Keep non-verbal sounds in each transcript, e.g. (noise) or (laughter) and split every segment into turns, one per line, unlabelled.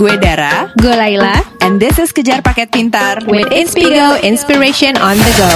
Gue Dara.
Gue Laila.
And this is Kejar Paket Pintar
with Inspigo Inspiration on the go.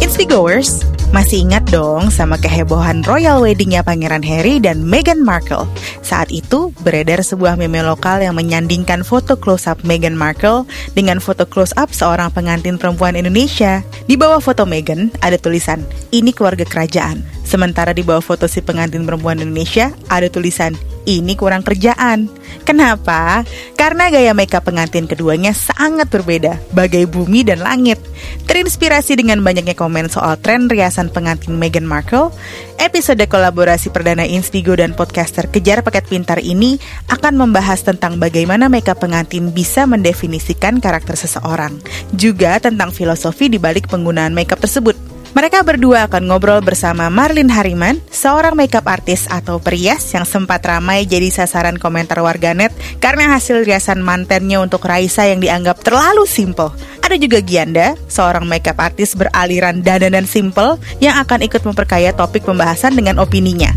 Inspigoers, masih ingat dong sama kehebohan royal weddingnya Pangeran Harry dan Meghan Markle? Saat itu beredar sebuah meme lokal yang menyandingkan foto close-up Meghan Markle dengan foto close-up seorang pengantin perempuan Indonesia. Di bawah foto Meghan ada tulisan, ini keluarga kerajaan. Sementara di bawah foto si pengantin perempuan Indonesia ada tulisan, ini kurang kerjaan. Kenapa? Karena gaya makeup pengantin keduanya sangat berbeda, bagai bumi dan langit. Terinspirasi dengan banyaknya komen soal tren riasan pengantin Meghan Markle, episode kolaborasi perdana Inspigo dan podcaster Kejar Paket Pintar ini akan membahas tentang bagaimana makeup pengantin bisa mendefinisikan karakter seseorang, juga tentang filosofi di balik penggunaan makeup tersebut. Mereka berdua akan ngobrol bersama Marlin Hariman, seorang makeup artis atau perias yang sempat ramai jadi sasaran komentar warganet karena hasil riasan mantennya untuk Raisa yang dianggap terlalu simple. Ada juga Gianda, seorang makeup artis beraliran dandanan simple yang akan ikut memperkaya topik pembahasan dengan opininya.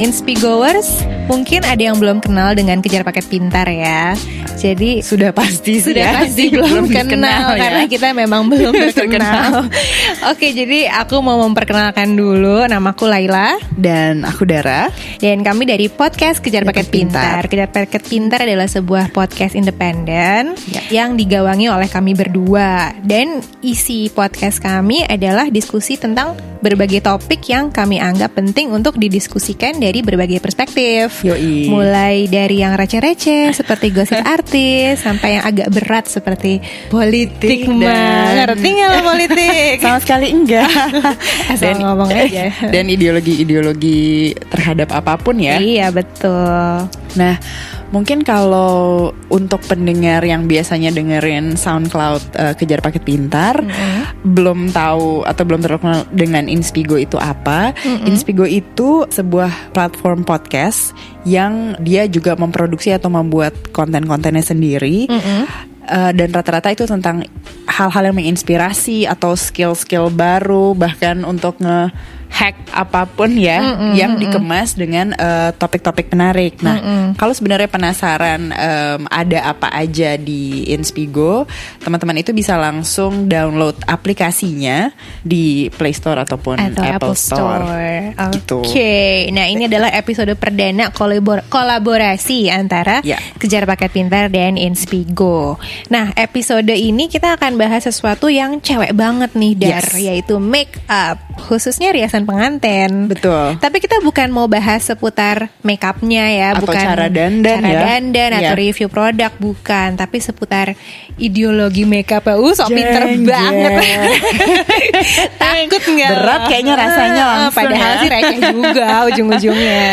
Inspigoers, mungkin ada yang belum kenal dengan kejar paket pintar ya. Jadi
Sudah pasti sih
sudah
ya.
pasti (laughs) belum, kenal,
ya.
karena kita memang belum (laughs) terkenal. Oke, jadi aku mau memperkenalkan dulu namaku Laila
Dan aku Dara
dan kami dari podcast Kejar Paket Pintar. Kejar Paket Pintar adalah sebuah podcast independen
Ya.
yang digawangi oleh kami berdua dan isi podcast kami adalah diskusi tentang berbagai topik yang kami anggap penting untuk didiskusikan dari berbagai perspektif.
Yoi.
Mulai dari yang receh-receh seperti gosip (laughs) artis sampai yang agak berat seperti politik
dan-.
Ngerti nggak lo politik? (laughs)
Sama sekali enggak (laughs)
Asal ngomong aja.
Dan ideologi-ideologi terhadap apa pun ya
Iya betul.
Nah, mungkin kalau untuk pendengar yang biasanya dengerin SoundCloud eh, Kejar Paket Pintar, belum tahu atau belum terkenal dengan Inspigo itu apa? Inspigo itu sebuah platform podcast yang dia juga memproduksi atau membuat konten-kontennya sendiri. Eh, dan rata-rata itu tentang hal-hal yang menginspirasi atau skill-skill baru bahkan untuk nge-hack apa pun ya yang dikemas dengan eh, topik-topik menarik. Nah, kalau sebenarnya penasaran em, ada apa aja di Inspigo, teman-teman itu bisa langsung download aplikasinya di Play Store ataupun
atau
Apple, Store.
Oke,
Gitu.
nah ini adalah episode perdana kolabor- kolaborasi antara
Ya.
Kejar Paket Pintar dan Inspigo. Nah, episode ini kita akan bahas sesuatu yang cewek banget nih, Dar,
Yes.
yaitu make up, khususnya riasan pengantin.
Betul.
Tapi kita bukan mau bahas seputar make upnya ya,
Atau
bukan
cara dandan
cara
ya.
dandan atau
Iya.
review produk, bukan. Tapi seputar ideologi make up. Uh, sok pinter
Jeng,
banget.
jeng. (laughs)
Takut nggak?
Berat kayaknya rasanya
Ah,
langsung
Padahal
ya.
sih receh juga (laughs) ujung-ujungnya.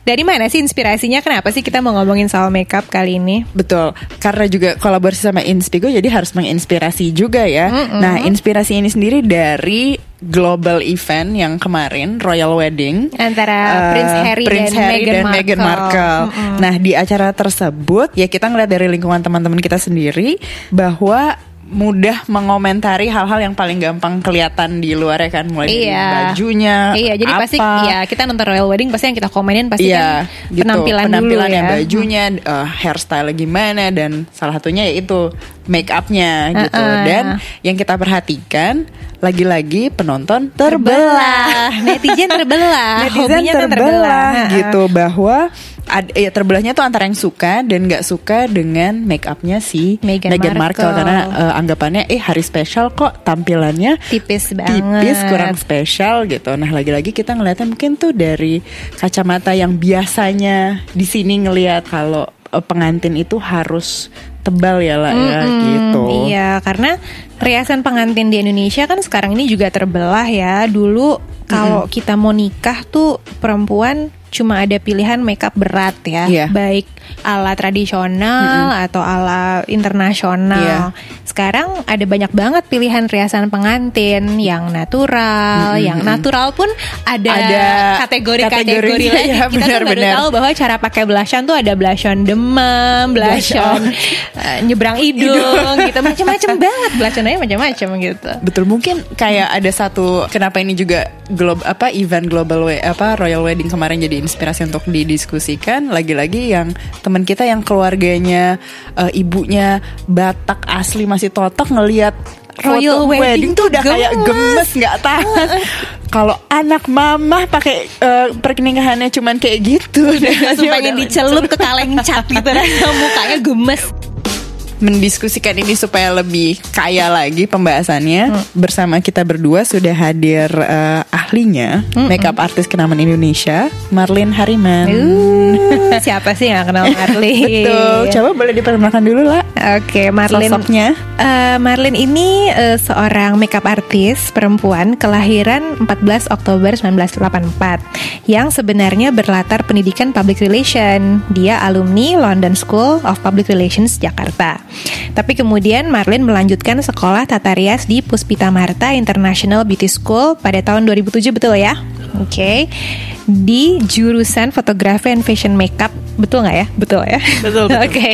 Dari mana sih inspirasinya? Kenapa sih kita mau ngomongin soal makeup kali ini?
Betul, karena juga kolaborasi sama Inspigo jadi harus menginspirasi juga ya. Nah, inspirasi ini sendiri dari global event yang kemarin Royal Wedding
Antara
eh,
Prince Harry
Prince
dan
Harry
Meghan
dan Meghan
Markle.
Markle. Nah, di acara tersebut ya kita ngeliat dari lingkungan teman-teman kita sendiri bahwa mudah mengomentari hal-hal yang paling gampang kelihatan di luar ya kan mulai dari
Iya.
bajunya
Iya, jadi pasti
apa.
ya kita nonton Royal Wedding pasti yang kita komenin pasti
Iya,
kan
gitu.
penampilan,
penampilannya,
dulu ya.
bajunya, eh, hairstyle gimana dan salah satunya yaitu make upnya gitu.
Uh-uh.
Dan yang kita perhatikan lagi-lagi penonton
Terbelah,
terbelah.
netizen terbelah, (laughs)
Netizen
hobinya tuh
terbelah
Ha-ha.
gitu bahwa ad, ya terbelahnya tuh antara yang suka dan nggak suka dengan make upnya si
Meghan
Meghan Markle,
Markle.
karena eh, anggapannya eh hari spesial kok tampilannya
Tipis banget.
tipis kurang spesial gitu. Nah lagi-lagi kita ngeliatnya mungkin tuh dari kacamata yang biasanya di sini ngelihat kalau pengantin itu harus tebal ya lah ya
Mm-mm,
gitu.
Iya, karena riasan pengantin di Indonesia kan sekarang ini juga terbelah ya. Dulu kalau kita mau nikah tuh perempuan cuma ada pilihan makeup berat ya,
Iya.
baik ala tradisional atau ala internasional.
Iya.
Sekarang ada banyak banget pilihan riasan pengantin yang natural, yang natural pun ada,
Ada
kategori-kategori lain.
ya,
Kita (laughs) tuh baru tahu bahwa cara pakai blush on tuh ada blush on demam, blush
Blush
on
on.
eh, nyebrang hidung, gitu macam-macam (laughs) banget blush onnya macam-macam gitu.
Betul mungkin kayak ada satu kenapa ini juga glob apa event global we- apa royal wedding kemarin jadi inspirasi untuk didiskusikan lagi-lagi yang teman kita yang keluarganya eh, ibunya Batak asli masih totok ngelihat
Royal
foto
wedding
tuh udah kayak
gemes.
gemes nggak tahan. Kalau anak mama pakai eh, pernikahannya cuman kayak gitu,
Langsung
Dia
pengen dicelup ke kaleng cat gitu (laughs) mukanya gemes.
Mendiskusikan ini supaya lebih kaya lagi pembahasannya
Hmm.
bersama kita berdua sudah hadir eh, ahlinya
Hmm,
makeup artis kenaman Indonesia Marlin Hariman.
Uh, (laughs) siapa sih yang kenal Marlin?
Betul. Coba boleh diperkenalkan dulu lah
Oke, Marlin.
sosoknya.
Eh, Marlin ini eh, seorang makeup artis perempuan kelahiran 14 Oktober 1984 yang sebenarnya berlatar pendidikan public relation. Dia alumni London School of Public Relations Jakarta. Tapi kemudian Marlin melanjutkan sekolah tata rias di Puspita Marta International Beauty School pada tahun 2007 betul ya? Oke. Di jurusan fotografi and fashion makeup. Betul nggak ya? Betul ya?
Betul, betul. (laughs)
Oke.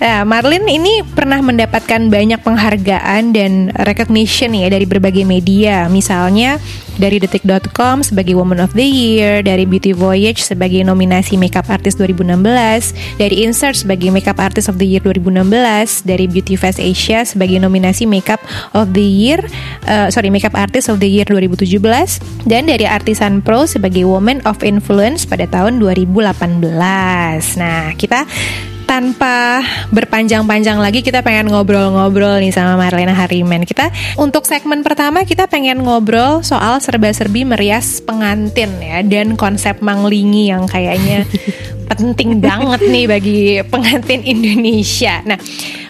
Nah, Marlin ini pernah mendapatkan banyak penghargaan dan recognition ya dari berbagai media. Misalnya dari detik.com sebagai Woman of the Year, dari Beauty Voyage sebagai nominasi Makeup Artist 2016, dari Insert sebagai Makeup Artist of the Year 2016, dari Beauty Fest Asia sebagai nominasi Makeup of the Year, eh, sorry Makeup Artist of the Year 2017, dan dari Artisan Pro sebagai Woman of Influence pada tahun 2018. Nah, kita tanpa berpanjang-panjang lagi kita pengen ngobrol-ngobrol nih sama Marlena Hariman. Kita untuk segmen pertama kita pengen ngobrol soal serba-serbi merias pengantin ya dan konsep manglingi yang kayaknya (laughs) penting banget nih bagi pengantin Indonesia. Nah,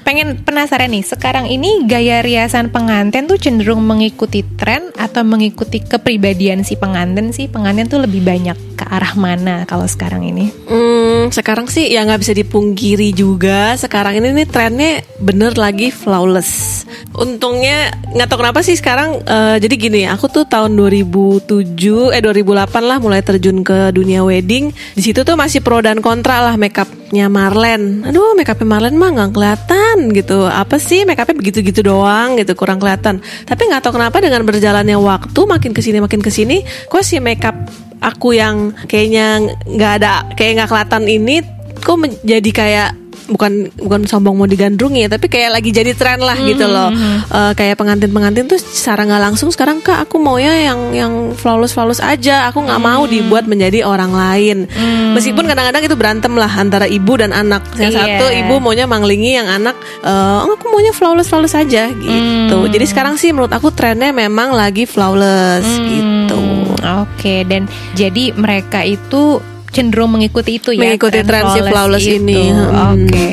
pengen penasaran nih, sekarang ini gaya riasan pengantin tuh cenderung mengikuti tren atau mengikuti kepribadian si pengantin sih? Pengantin tuh lebih banyak ke arah mana kalau sekarang ini?
Hmm, sekarang sih ya nggak bisa dipungkiri juga. Sekarang ini nih trennya bener lagi flawless. Untungnya nggak tahu kenapa sih sekarang. eh, jadi gini, aku tuh tahun 2007 eh 2008 lah mulai terjun ke dunia wedding. Di situ tuh masih pro dan kontra lah makeupnya Marlen. Aduh, makeupnya Marlen mah nggak kelihatan gitu. Apa sih makeupnya begitu-gitu doang gitu, kurang kelihatan. Tapi nggak tahu kenapa dengan berjalannya waktu makin ke sini makin ke sini, kok si makeup aku yang kayaknya nggak ada kayak nggak kelihatan ini kok menjadi kayak bukan bukan sombong mau digandrungi ya tapi kayak lagi jadi tren lah gitu loh. Eh, kayak pengantin pengantin tuh secara nggak langsung sekarang kak aku maunya yang yang flawless flawless aja aku nggak mau dibuat menjadi orang lain. Meskipun kadang-kadang itu berantem lah antara ibu dan anak. Yang
Iya.
satu ibu maunya manglingi yang anak eh, "Oh, aku maunya flawless flawless aja gitu. Jadi sekarang sih menurut aku trennya memang lagi flawless gitu.
Oke, dan jadi mereka itu cenderung mengikuti itu ya.
Mengikuti tren si flawless
itu.
ini. Hmm.
Oke.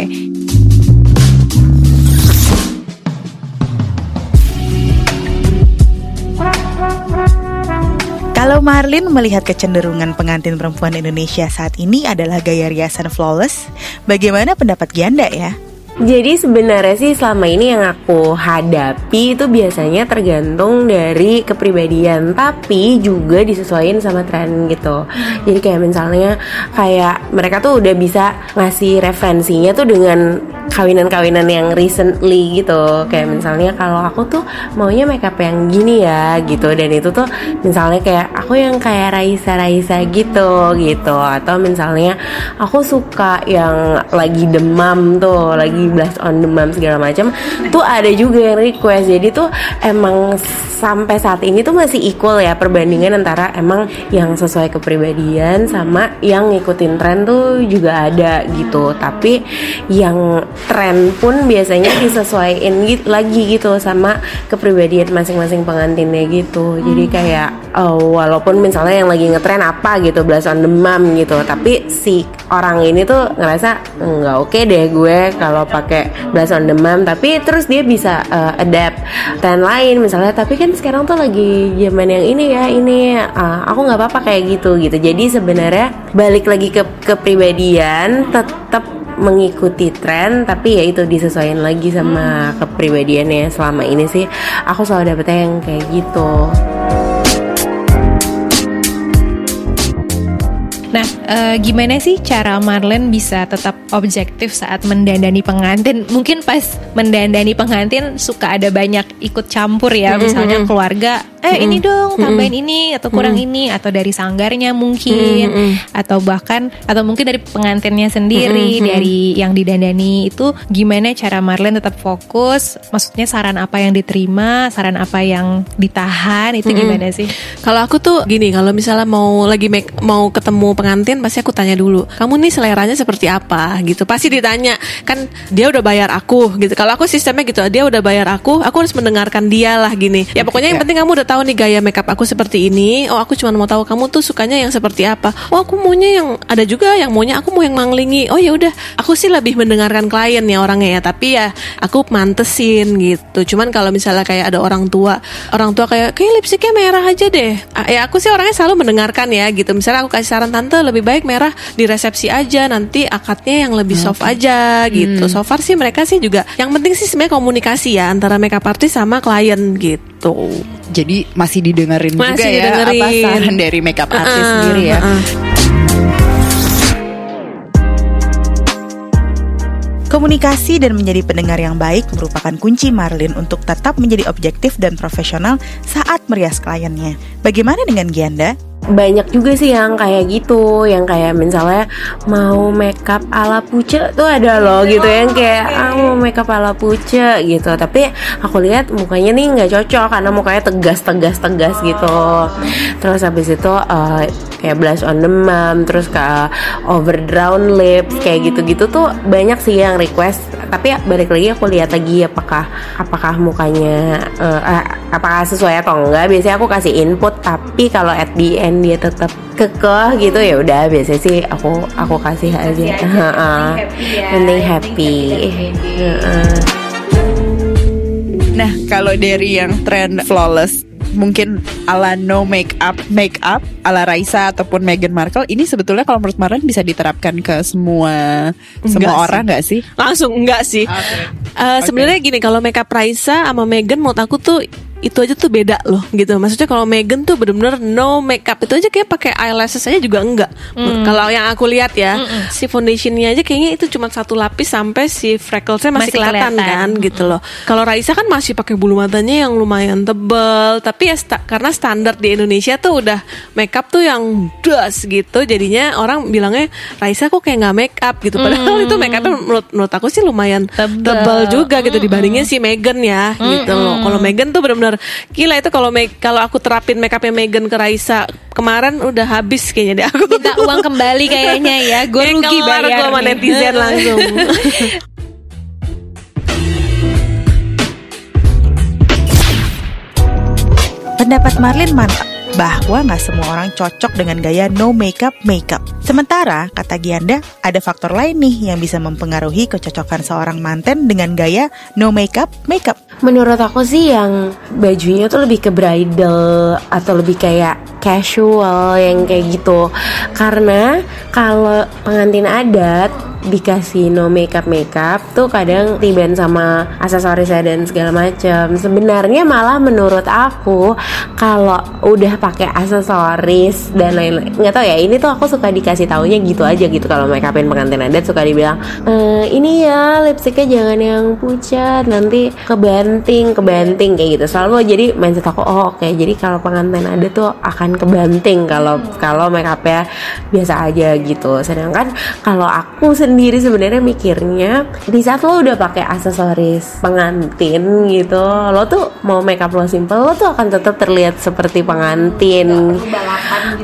Kalau Marlin melihat kecenderungan pengantin perempuan Indonesia saat ini adalah gaya riasan flawless, bagaimana pendapat Gianda ya?
Jadi sebenarnya sih selama ini yang aku hadapi itu biasanya tergantung dari kepribadian Tapi juga disesuaikan sama tren gitu. Jadi kayak misalnya kayak mereka tuh udah bisa ngasih referensinya tuh dengan kawinan-kawinan yang recently gitu. Kayak misalnya kalau aku tuh maunya makeup yang gini ya gitu. Dan itu tuh misalnya kayak aku yang kayak Raisa-Raisa gitu gitu. Atau misalnya aku suka yang lagi demam tuh Lagi blast on demam segala macam Tuh ada juga yang request. Jadi tuh emang sampai saat ini tuh masih equal ya Perbandingan antara emang yang sesuai kepribadian Sama yang ngikutin tren tuh juga ada gitu. Tapi yang tren pun biasanya disesuaikan gitu, lagi gitu sama kepribadian masing-masing pengantinnya gitu. Jadi kayak oh, walaupun misalnya yang lagi ngetren apa gitu blast on demam gitu, tapi si orang ini tuh ngerasa nggak oke deh gue kalau pakai blush on the mom tapi terus dia bisa uh, adapt dan lain misalnya. Tapi kan sekarang tuh lagi zaman yang ini ya ini uh, aku nggak apa-apa kayak gitu gitu. Jadi sebenarnya balik lagi ke kepribadian tetap mengikuti tren tapi ya itu disesuaikan lagi sama kepribadiannya selama ini sih. Aku selalu dapetnya yang kayak gitu
Nah, e, gimana sih cara Marlen bisa tetap objektif saat mendandani pengantin? Mungkin pas mendandani pengantin suka ada banyak ikut campur ya, misalnya keluarga, eh ini dong tambahin ini atau kurang ini atau dari sanggarnya mungkin atau bahkan atau mungkin dari pengantinnya sendiri, dari yang didandani itu gimana cara Marlen tetap fokus? Maksudnya saran apa yang diterima, saran apa yang ditahan itu gimana sih?
Kalau aku tuh gini, kalau misalnya mau lagi make, mau ketemu pengantin pasti aku tanya dulu, kamu nih seleranya seperti apa gitu. Pasti ditanya, kan dia udah bayar aku gitu. Kalau aku sistemnya gitu, dia udah bayar aku, aku harus mendengarkan dia lah gini. Ya pokoknya yang penting kamu udah tahu nih gaya makeup aku seperti ini. Oh, aku cuma mau tahu kamu tuh sukanya yang seperti apa. Oh, aku maunya yang ada juga yang maunya aku mau yang manglingi. Oh ya udah, aku sih lebih mendengarkan klien ya orangnya ya, tapi ya aku mantesin gitu. Cuman kalau misalnya kayak ada orang tua, orang tua kayak kayak lipstiknya merah aja deh. Ya aku sih orangnya selalu mendengarkan ya gitu. Misalnya aku kasih saran tante lebih baik merah di resepsi aja nanti akadnya yang lebih soft aja gitu. So far sih mereka sih juga yang penting sih sebenarnya komunikasi ya antara makeup artist sama klien gitu.
Jadi masih didengerin juga
Masih
ya apa
didengerin.
saran dari makeup artist
Uh-uh,
sendiri ya.
uh-uh.
Komunikasi dan menjadi pendengar yang baik merupakan kunci Marlin untuk tetap menjadi objektif dan profesional saat merias kliennya. Bagaimana dengan Gianda?
Banyak juga sih yang kayak gitu yang kayak misalnya mau makeup ala puce tuh ada loh gitu yang kayak ah mau makeup ala puce gitu. Tapi aku lihat mukanya nih nggak cocok karena mukanya tegas tegas tegas gitu. Terus habis itu eh, kayak blush on the mom terus ke overdrawn lips kayak gitu gitu tuh banyak sih yang request. Tapi ya balik lagi aku lihat lagi apakah apakah mukanya eh, apakah sesuai atau enggak. Biasanya aku kasih input tapi kalau at the end dia tetap kekeh gitu ya udah biasanya sih aku aku kasih aja, Heeh. penting happy, Heeh.
Nah, kalau dari yang tren flawless mungkin ala no make up make up ala Raisa ataupun Meghan Markle ini sebetulnya kalau menurut Maren bisa diterapkan ke semua semua
sih.
orang nggak sih?
Langsung enggak sih. Eh, Sebenarnya gini kalau makeup Raisa sama Megan menurut aku tuh itu aja tuh beda loh gitu. Maksudnya kalau Megan tuh bener-bener no makeup itu aja kayak pakai eyelashes aja juga enggak. Kalau yang aku lihat ya si foundationnya aja kayaknya itu cuma satu lapis sampai si frecklesnya masih,
Masih
kelihatan,
kelihatan.
kan gitu loh. Kalau Raisa kan masih pakai bulu matanya yang lumayan tebel. Tapi ya sta- karena standar di Indonesia tuh udah makeup tuh yang das gitu. Jadinya orang bilangnya Raisa kok kayak nggak makeup gitu. Padahal itu makeupnya menurut menurut aku sih lumayan
Tebel.
tebel juga gitu dibandingin si Megan ya gitu loh. Kalau Megan tuh benar-benar gila itu kalau kalau aku terapin makeupnya Megan ke Raisa kemarin udah habis kayaknya deh aku.
Minta uang kembali kayaknya ya. Gue
Kayak
rugi bayar.
gua sama netizen langsung.
Pendapat Marlin mantap bahwa nggak semua orang cocok dengan gaya no makeup makeup. Sementara, kata Gianda, ada faktor lain nih yang bisa mempengaruhi kecocokan seorang manten dengan gaya no makeup makeup.
Menurut aku sih yang bajunya tuh lebih ke bridal atau lebih kayak casual yang kayak gitu. Karena kalau pengantin adat dikasih no makeup makeup tuh kadang tiban sama aksesorisnya dan segala macam. Sebenarnya malah menurut aku kalau udah pakai aksesoris dan lain-lain nggak tahu ya ini tuh aku suka dikasih taunya gitu aja gitu kalau makeupin pengantin adat suka dibilang "Eh, ini ya lipstiknya jangan yang pucat nanti kebanting kebanting kayak gitu selalu jadi mindset aku oh oke jadi kalau pengantin adat tuh akan kebanting kalau kalau makeupnya biasa aja gitu. Sedangkan kalau aku sendiri sebenarnya mikirnya di saat lo udah pakai aksesoris pengantin gitu lo tuh mau makeup lo simple lo tuh akan tetap terlihat seperti pengantin.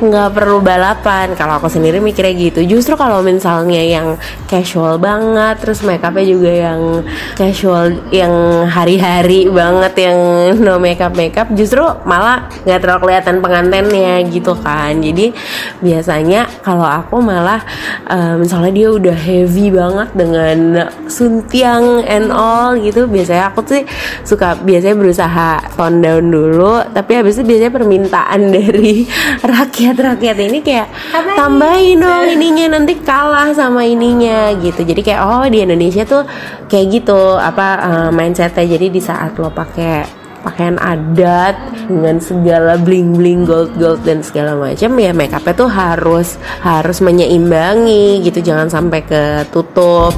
Nggak perlu balapan kalau aku sendiri mikirnya gitu. Justru kalau misalnya yang casual banget terus makeupnya juga yang casual yang hari-hari banget yang no makeup makeup justru malah nggak terlalu kelihatan pengantennya gitu kan. Jadi biasanya kalau aku malah uh, misalnya dia udah heavy banget dengan suntiang and all gitu biasanya aku tuh suka biasanya berusaha tone down dulu tapi habis itu biasanya permintaan (laughs) dari rakyat-rakyat ini kayak tambahin. Dong ininya nanti kalah sama ininya gitu. Jadi kayak oh di Indonesia tuh kayak gitu apa uh, mindsetnya. Jadi di saat lo pakai pakaian adat dengan segala bling bling gold gold dan segala macam ya make upnya tuh harus harus menyeimbangi gitu jangan sampai ketutup.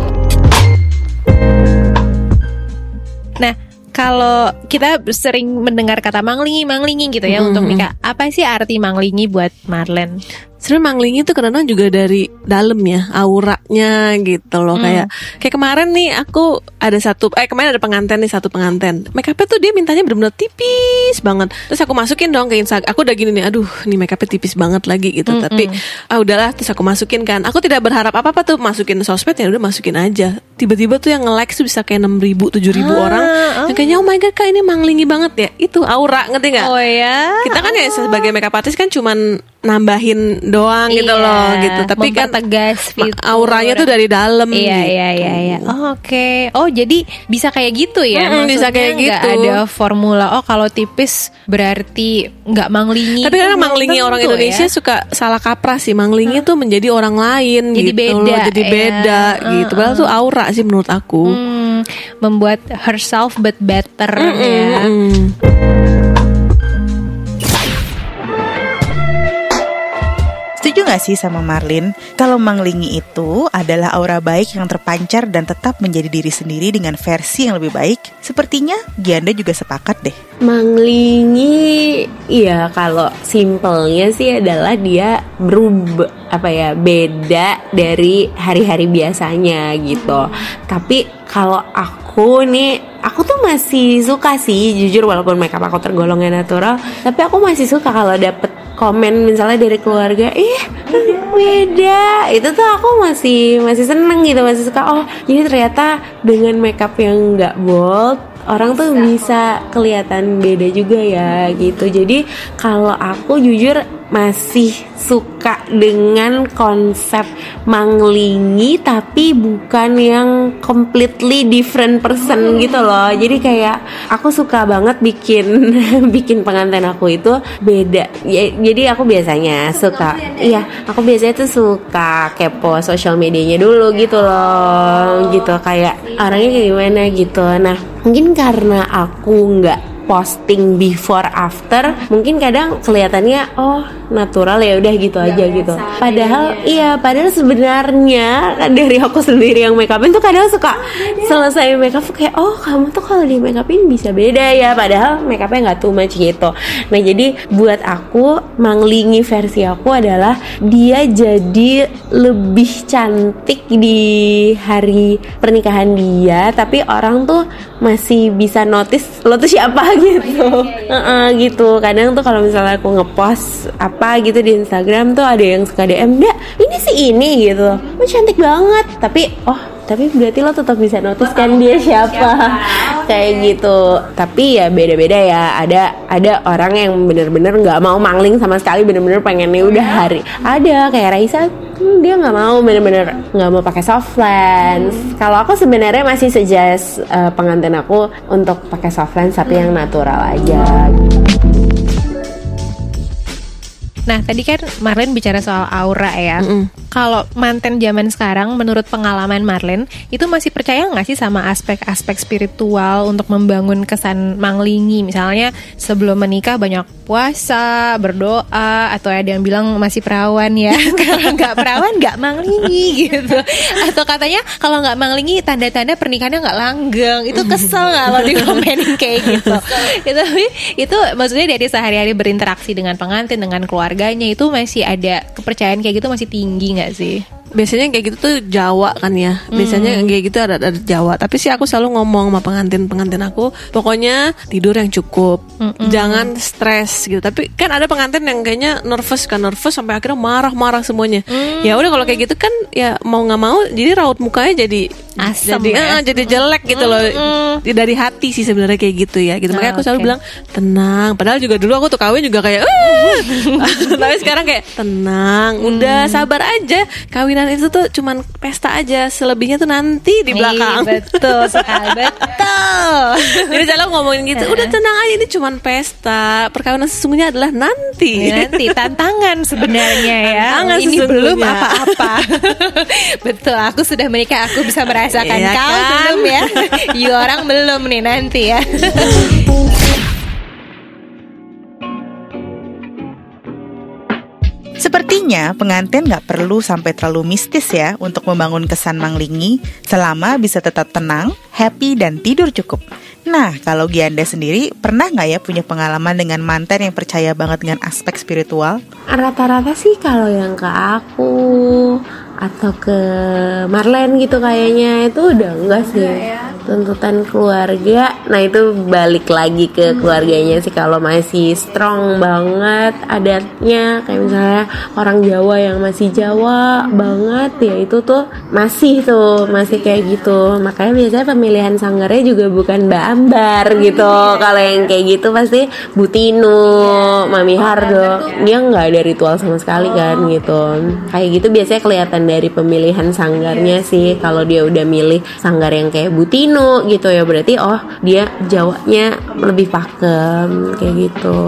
Nah, kalau kita sering mendengar kata manglingi manglingi gitu ya mm -hmm. untuk nikah, apa sih arti manglingi buat Marlen?
Sebenarnya manglingi itu karena juga dari dalam ya auranya gitu loh. Hmm. kayak kayak kemarin nih aku ada satu eh kemarin ada pengantin nih satu pengantin. Make upnya tuh dia mintanya benar-benar tipis banget. Terus aku masukin dong ke Instagram aku udah gini nih aduh nih make upnya tipis banget lagi gitu. Hmm, tapi ah udahlah terus aku masukin kan. Aku tidak berharap apa apa tuh masukin sosmed ya udah masukin aja. Tiba-tiba tuh yang nge-like tuh bisa kayak enam ribu tujuh ribu ah, orang. oh. yang kayaknya oh my god kak ini manglingi banget ya. Itu aura ngerti nggak?
Oh ya.
Kita kan ya sebagai makeup artist kan cuman nambahin doang gitu iya, gitu loh gitu tapi kan
tegas
auranya tuh dari dalam
iya iya iya, iya. Oh, oke okay. oh jadi bisa kayak gitu ya
hmm, bisa kayak gitu
ada formula oh kalau tipis berarti nggak manglingi
tapi kan manglingi orang Indonesia ya? suka salah kaprah sih manglingi huh? tuh menjadi orang lain
jadi
gitu
beda
loh jadi beda
ya.
gitu uh, padahal tuh aura sih menurut aku
hmm, membuat herself but better mm -mm, ya
mm. Setuju gak sih sama Marlin? Kalau Manglingi itu adalah aura baik yang terpancar dan tetap menjadi diri sendiri dengan versi yang lebih baik. Sepertinya Gianda juga sepakat deh.
Manglingi, iya kalau simpelnya sih adalah dia berubah apa ya beda dari hari-hari biasanya gitu. Tapi kalau aku nih aku tuh masih suka sih jujur walaupun makeup aku tergolongnya natural tapi aku masih suka kalau dapet komen misalnya dari keluarga ih beda. Itu tuh aku masih masih seneng gitu masih suka oh jadi ternyata dengan makeup yang nggak bold orang tuh bisa kelihatan beda juga ya gitu. Jadi kalau aku jujur masih suka dengan konsep manglingi tapi bukan yang completely different person gitu loh. Jadi kayak aku suka banget bikin (laughs) bikin pengantin aku itu beda. Ya, jadi aku biasanya suka iya aku biasanya tuh suka kepo sosial medianya dulu gitu loh gitu. Kayak orangnya kayak gimana gitu. Nah mungkin karena aku nggak posting before after mungkin kadang kelihatannya oh natural ya udah gitu Gak aja gitu. padahal ya. iya padahal sebenarnya dari aku sendiri yang make upin tuh kadang suka selesai make up kayak oh kamu tuh kalau di make upin bisa beda ya padahal make upnya nggak too much gitu. Nah jadi buat aku manglingi versi aku adalah dia jadi lebih cantik di hari pernikahan dia tapi orang tuh masih bisa notice lo tuh siapa (laughs) gitu. Uh -uh, gitu. Kadang tuh kalau misalnya aku ngepost apa gitu di Instagram tuh ada yang suka DM dia ini sih ini gitu. Lo cantik banget. Tapi oh tapi berarti lo tetap bisa notice kan dia siapa kayak gitu tapi ya beda-beda ya ada ada orang yang bener-bener nggak mau mangling sama sekali bener-bener pengennya udah hari ada kayak Raisa hmm, dia nggak mau bener-bener nggak mau pakai soft lens. Hmm. Kalau aku sebenarnya masih suggest uh, pengantin aku untuk pakai soft lens tapi hmm. yang natural aja.
Nah tadi kan Marlin bicara soal aura ya. Mm -mm kalau manten zaman sekarang menurut pengalaman Marlin itu masih percaya nggak sih sama aspek-aspek spiritual untuk membangun kesan manglingi? Misalnya sebelum menikah banyak puasa berdoa atau ada yang bilang masih perawan ya. (laughs) Kalau nggak perawan nggak manglingi gitu. Atau katanya kalau nggak manglingi tanda-tanda pernikahannya nggak langgeng. Itu kesel lo dikomenin kayak gitu? Itu itu maksudnya dari sehari-hari berinteraksi dengan pengantin dengan keluarganya itu masih ada kepercayaan kayak gitu masih tinggi nggak sih?
Biasanya kayak gitu tuh Jawa kan ya. Biasanya kayak gitu ada ada Jawa. Tapi sih aku selalu ngomong sama pengantin-pengantin aku, pokoknya tidur yang cukup. Jangan stres gitu. Tapi kan ada pengantin yang kayaknya nervous kan nervous sampai akhirnya marah-marah semuanya. Ya udah kalau kayak gitu kan ya mau nggak mau jadi raut mukanya jadi
Asem
jadi
ya.
eh, jadi jelek gitu loh. Dari hati sih sebenarnya kayak gitu ya. Gitu. Makanya aku selalu
Oke.
bilang tenang. Padahal juga dulu aku tuh kawin juga kayak "Eh." (laughs) (laughs) Tapi sekarang kayak tenang, udah sabar aja. Kawinan itu tuh cuman pesta aja. Selebihnya tuh nanti di belakang.
Iya, betul sekali, (laughs) betul.
Jadi selalu ngomongin gitu, udah tenang aja ini cuman pesta. Perkawinan sesungguhnya adalah nanti.
Ya, nanti tantangan sebenarnya ya.
Tantangan
Ini belum apa-apa. (laughs) Betul, aku sudah menikah, aku bisa merasakan.
Iya
Kau
kan?
belum ya? (laughs) You orang belum nih nanti ya.
Sepertinya pengantin nggak perlu sampai terlalu mistis ya untuk membangun kesan manglingi selama bisa tetap tenang, happy, dan tidur cukup. Nah, kalau Gianda sendiri pernah nggak ya punya pengalaman dengan mantan yang percaya banget dengan aspek spiritual?
Rata-rata sih kalau yang ke aku atau ke Marlen gitu kayaknya itu udah enggak sih tuntutan keluarga. Nah itu balik lagi ke keluarganya sih kalau masih strong banget adatnya. Kayak misalnya orang Jawa yang masih Jawa banget ya itu tuh masih tuh masih kayak gitu. Makanya biasanya pemilihan sanggarnya juga bukan Mbak Ambar gitu. Kalau yang kayak gitu pasti Butino Mami Hardo. dia nggak ada ritual sama sekali kan gitu. Kayak gitu biasanya kelihatan dari pemilihan sanggarnya sih kalau dia udah milih sanggar yang kayak Butino gitu ya. Berarti oh dia Jawanya lebih pakem kayak gitu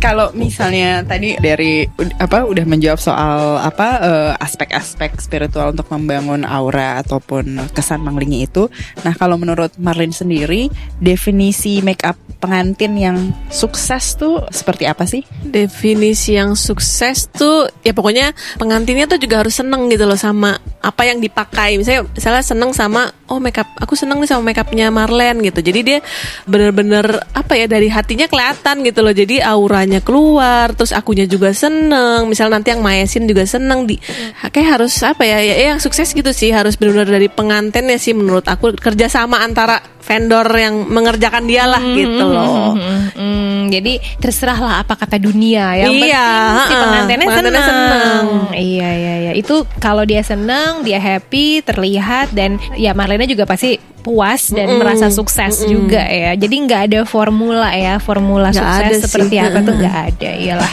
Kalau misalnya tadi dari apa udah menjawab soal apa eh, aspek-aspek spiritual untuk membangun aura ataupun kesan manglingi itu. Nah, kalau menurut Marlin sendiri, definisi make up pengantin yang sukses tuh seperti apa sih?
Definisi yang sukses tuh ya pokoknya pengantinnya tuh juga harus seneng gitu loh sama apa yang dipakai. Misalnya misalnya seneng sama oh makeup aku seneng nih sama makeupnya Marlen gitu. Jadi dia bener-bener apa ya dari hatinya kelihatan gitu loh. Jadi auranya keluar, terus akunya juga seneng. Misal nanti yang maesin juga seneng di kayak harus apa ya ya, ya yang sukses gitu sih harus benar-benar dari pengantinnya sih menurut aku kerjasama antara vendor yang mengerjakan dia lah gitu loh.
Hmm, jadi terserahlah apa kata dunia. Yang
Iya,
penting si pengantinnya
Pengantinnya
senang. Iya iya iya. Itu kalau dia senang, dia happy, terlihat dan ya Marlena juga pasti puas dan merasa sukses juga ya. Jadi nggak ada formula ya, formula
Nggak
sukses seperti apa tuh nggak ada. Iyalah.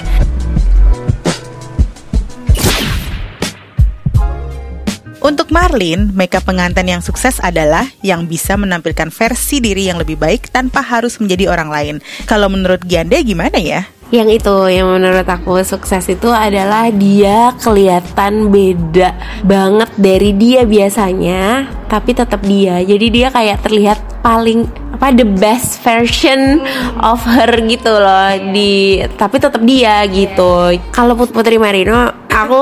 Untuk Marlin, makeup pengantin yang sukses adalah yang bisa menampilkan versi diri yang lebih baik tanpa harus menjadi orang lain. Kalau menurut Gianda gimana ya?
Yang itu yang menurut aku sukses itu adalah dia kelihatan beda banget dari dia biasanya, tapi tetap dia. Jadi dia kayak terlihat paling apa the best version of her gitu loh di tapi tetap dia gitu. Kalau Put- Putri Marino aku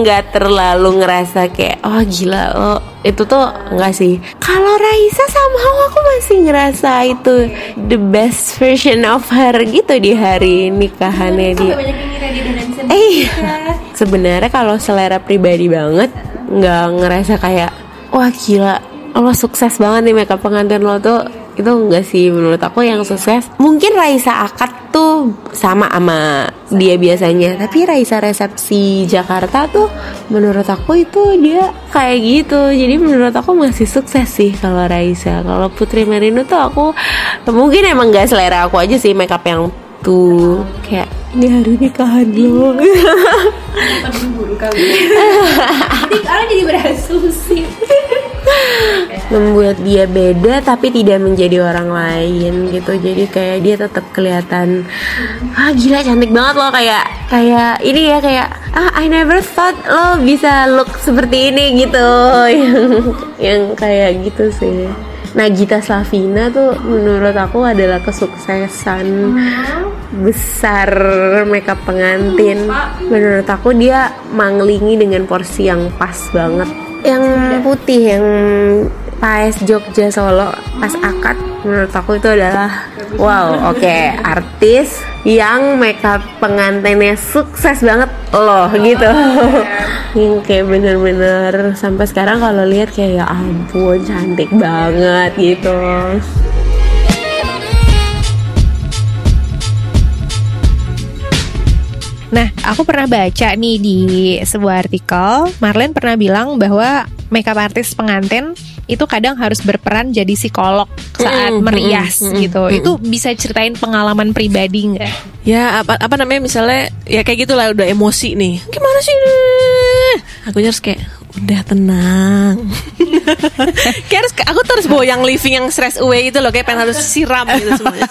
nggak terlalu ngerasa kayak oh gila oh. Itu tuh enggak sih. Kalau Raisa somehow aku masih ngerasa itu the best version of her gitu di hari nikahannya dia. Eh, sebenarnya kalau selera pribadi banget nggak ngerasa kayak wah gila lo sukses banget nih makeup pengantin lo tuh. Itu enggak sih menurut aku yang sukses. Mungkin Raisa akad tuh sama sama dia biasanya. Tapi Raisa resepsi Jakarta tuh menurut aku itu dia kayak gitu. Jadi menurut aku masih sukses sih kalau Raisa. Kalau Putri Marino tuh aku mungkin emang nggak selera aku aja sih makeup yang tuh kayak ini hari nikahan lo
Orang jadi berasumsi.
membuat dia beda tapi tidak menjadi orang lain gitu. Jadi kayak dia tetap kelihatan ah gila cantik banget loh. Kayak kayak ini ya kayak ah I never thought lo bisa look seperti ini gitu. (laughs) Yang yang kayak gitu sih Nagita Slavina tuh menurut aku adalah kesuksesan besar makeup pengantin. Menurut aku dia manglingi dengan porsi yang pas banget. Yang putih yang Paes Jogja Solo pas akad menurut aku itu adalah wow oke artis yang makeup pengantinnya sukses banget loh gitu. (laughs) yang kayak bener-bener sampai sekarang kalau lihat kayak ya ampun cantik banget gitu.
Nah, aku pernah baca nih di sebuah artikel, Marlene pernah bilang bahwa makeup artist pengantin itu kadang harus berperan jadi psikolog saat
Mm-mm,
merias
mm-mm,
gitu.
mm-mm.
Itu bisa ceritain pengalaman pribadi nggak?
Ya apa apa namanya misalnya ya kayak gitulah udah emosi nih. Gimana sih? Aku harus kayak udah tenang. (laughs) kayak harus aku terus bawa yang living yang stress away itu loh kayak pengen harus siram gitu semuanya.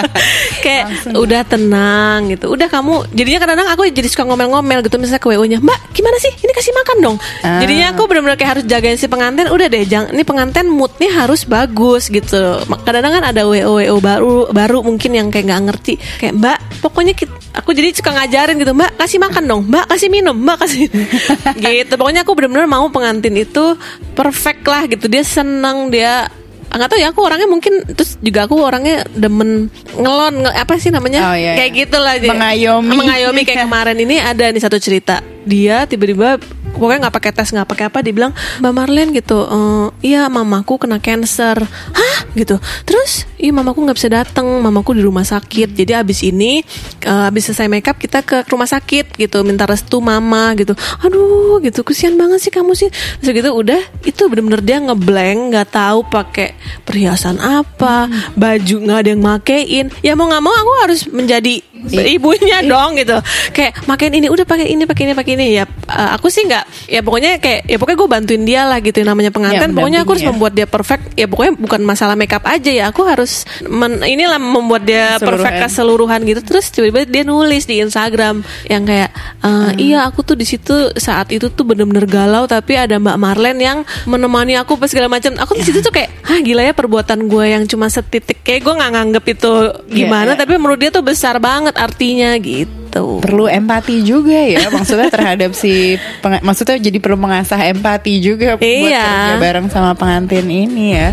(laughs) kayak udah tenang gitu. Udah kamu jadinya kadang-kadang aku jadi suka ngomel-ngomel gitu misalnya ke WO-nya, "Mbak, gimana sih? Ini kasih makan dong."
Ah.
Jadinya aku benar-benar kayak harus jagain si pengantin. Udah deh, jangan ini pengantin moodnya harus bagus gitu. Kadang-kadang kan ada WO WO baru baru mungkin yang kayak nggak ngerti. Kayak, "Mbak, pokoknya kita, aku jadi suka ngajarin gitu, "Mbak, kasih makan dong. Mbak, kasih minum. Mbak, kasih." (laughs) gitu. Pokoknya aku benar-benar mau pengantin itu perfect lah gitu. Dia senang, dia nggak tahu ya aku orangnya mungkin terus juga aku orangnya demen ngelon nge- apa sih namanya
Oh, iya,
kayak
iya.
gitu lah dia.
Mengayomi.
mengayomi kayak kemarin ini ada nih satu cerita dia tiba-tiba pokoknya nggak pakai tes nggak pakai apa dibilang mbak Marlene gitu "Eh, iya mamaku kena cancer. Hah? gitu. Terus iya mamaku nggak bisa datang mamaku di rumah sakit. Jadi abis ini eh, abis selesai makeup kita ke rumah sakit gitu minta restu mama gitu. Aduh gitu kesian banget sih kamu sih. Terus gitu udah itu bener-bener dia ngeblank nggak tahu pakai perhiasan apa baju nggak ada yang makein. Ya mau nggak mau aku harus menjadi ibunya dong gitu. Kayak makin ini udah pakai ini pakai ini pakai ini. Ya eh, aku sih nggak ya pokoknya kayak ya pokoknya gue bantuin dia lah gitu namanya pengantin.
Ya,
pokoknya aku harus
ya.
membuat dia perfect. Ya pokoknya bukan masalah makeup aja ya. Aku harus men, inilah membuat dia perfect
Keseluruhan.
keseluruhan gitu. Terus tiba-tiba dia nulis di Instagram yang kayak eh, iya aku tuh di situ saat itu tuh bener-bener galau tapi ada Mbak Marlene yang menemani aku pas segala macam. Aku di situ tuh kayak ah gila ya perbuatan gue yang cuma setitik. Kayak gue nggak nganggep itu gimana
iya.
tapi menurut dia tuh besar banget artinya gitu
perlu empati juga ya (laughs) maksudnya terhadap si peng- maksudnya jadi perlu mengasah empati juga buat
Iya.
kerja bareng sama pengantin ini ya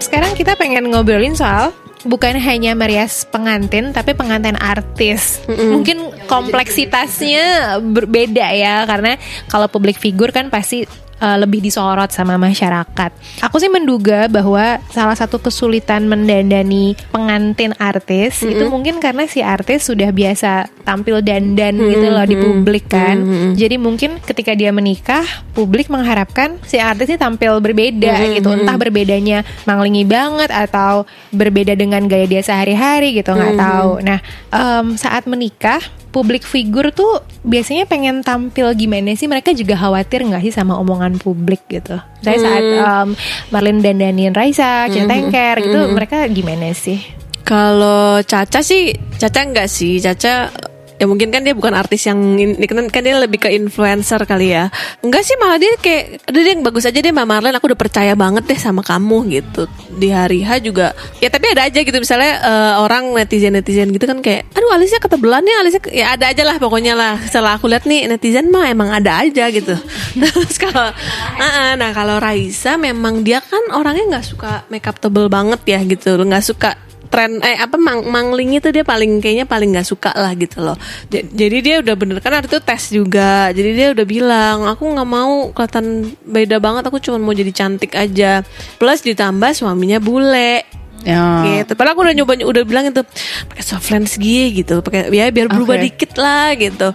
Sekarang kita pengen ngobrolin soal bukan hanya merias pengantin tapi pengantin artis. Mungkin kompleksitasnya berbeda ya karena kalau public figure kan pasti uh, lebih disorot sama masyarakat. Aku sih menduga bahwa salah satu kesulitan mendandani pengantin artis itu mungkin karena si artis sudah biasa tampil dandan gitu loh di publik kan. Jadi mungkin ketika dia menikah, publik mengharapkan si artis ini tampil berbeda gitu. Entah berbedanya manglingi banget atau berbeda dengan gaya dia sehari-hari gitu, nggak tahu. Nah, em, saat menikah publik figur tuh biasanya pengen tampil gimana sih? Mereka juga khawatir nggak sih sama omongan publik gitu? Saya saat em, Marlene dandanin Raisa Cinta Tengker gitu mereka gimana sih?
Kalau Caca sih, Caca enggak sih. Caca ya mungkin kan dia bukan artis yang ini kan, kan dia lebih ke influencer kali ya. Enggak sih malah dia kayak udah dia yang bagus aja deh Mbak Marlene aku udah percaya banget deh sama kamu gitu. Di hari H juga ya tapi ada aja gitu misalnya eh, orang netizen-netizen gitu kan kayak aduh alisnya ketebelan ya alisnya ke-" ya ada aja lah pokoknya lah. Setelah aku lihat nih netizen mah emang ada aja gitu. (laughs) Terus kalau Ah, ah, nah kalau Raisa memang dia kan orangnya nggak suka makeup tebel banget ya gitu. nggak suka tren eh apa mang mangling itu dia paling kayaknya paling nggak suka lah gitu loh. Jadi dia udah bener kan itu tes juga. Jadi dia udah bilang aku nggak mau kelihatan beda banget aku cuma mau jadi cantik aja. Plus ditambah suaminya bule
ya
gitu. Padahal aku udah nyoba udah bilang itu pakai soft lens gitu, pakai ya biar berubah
Oke.
dikit lah gitu.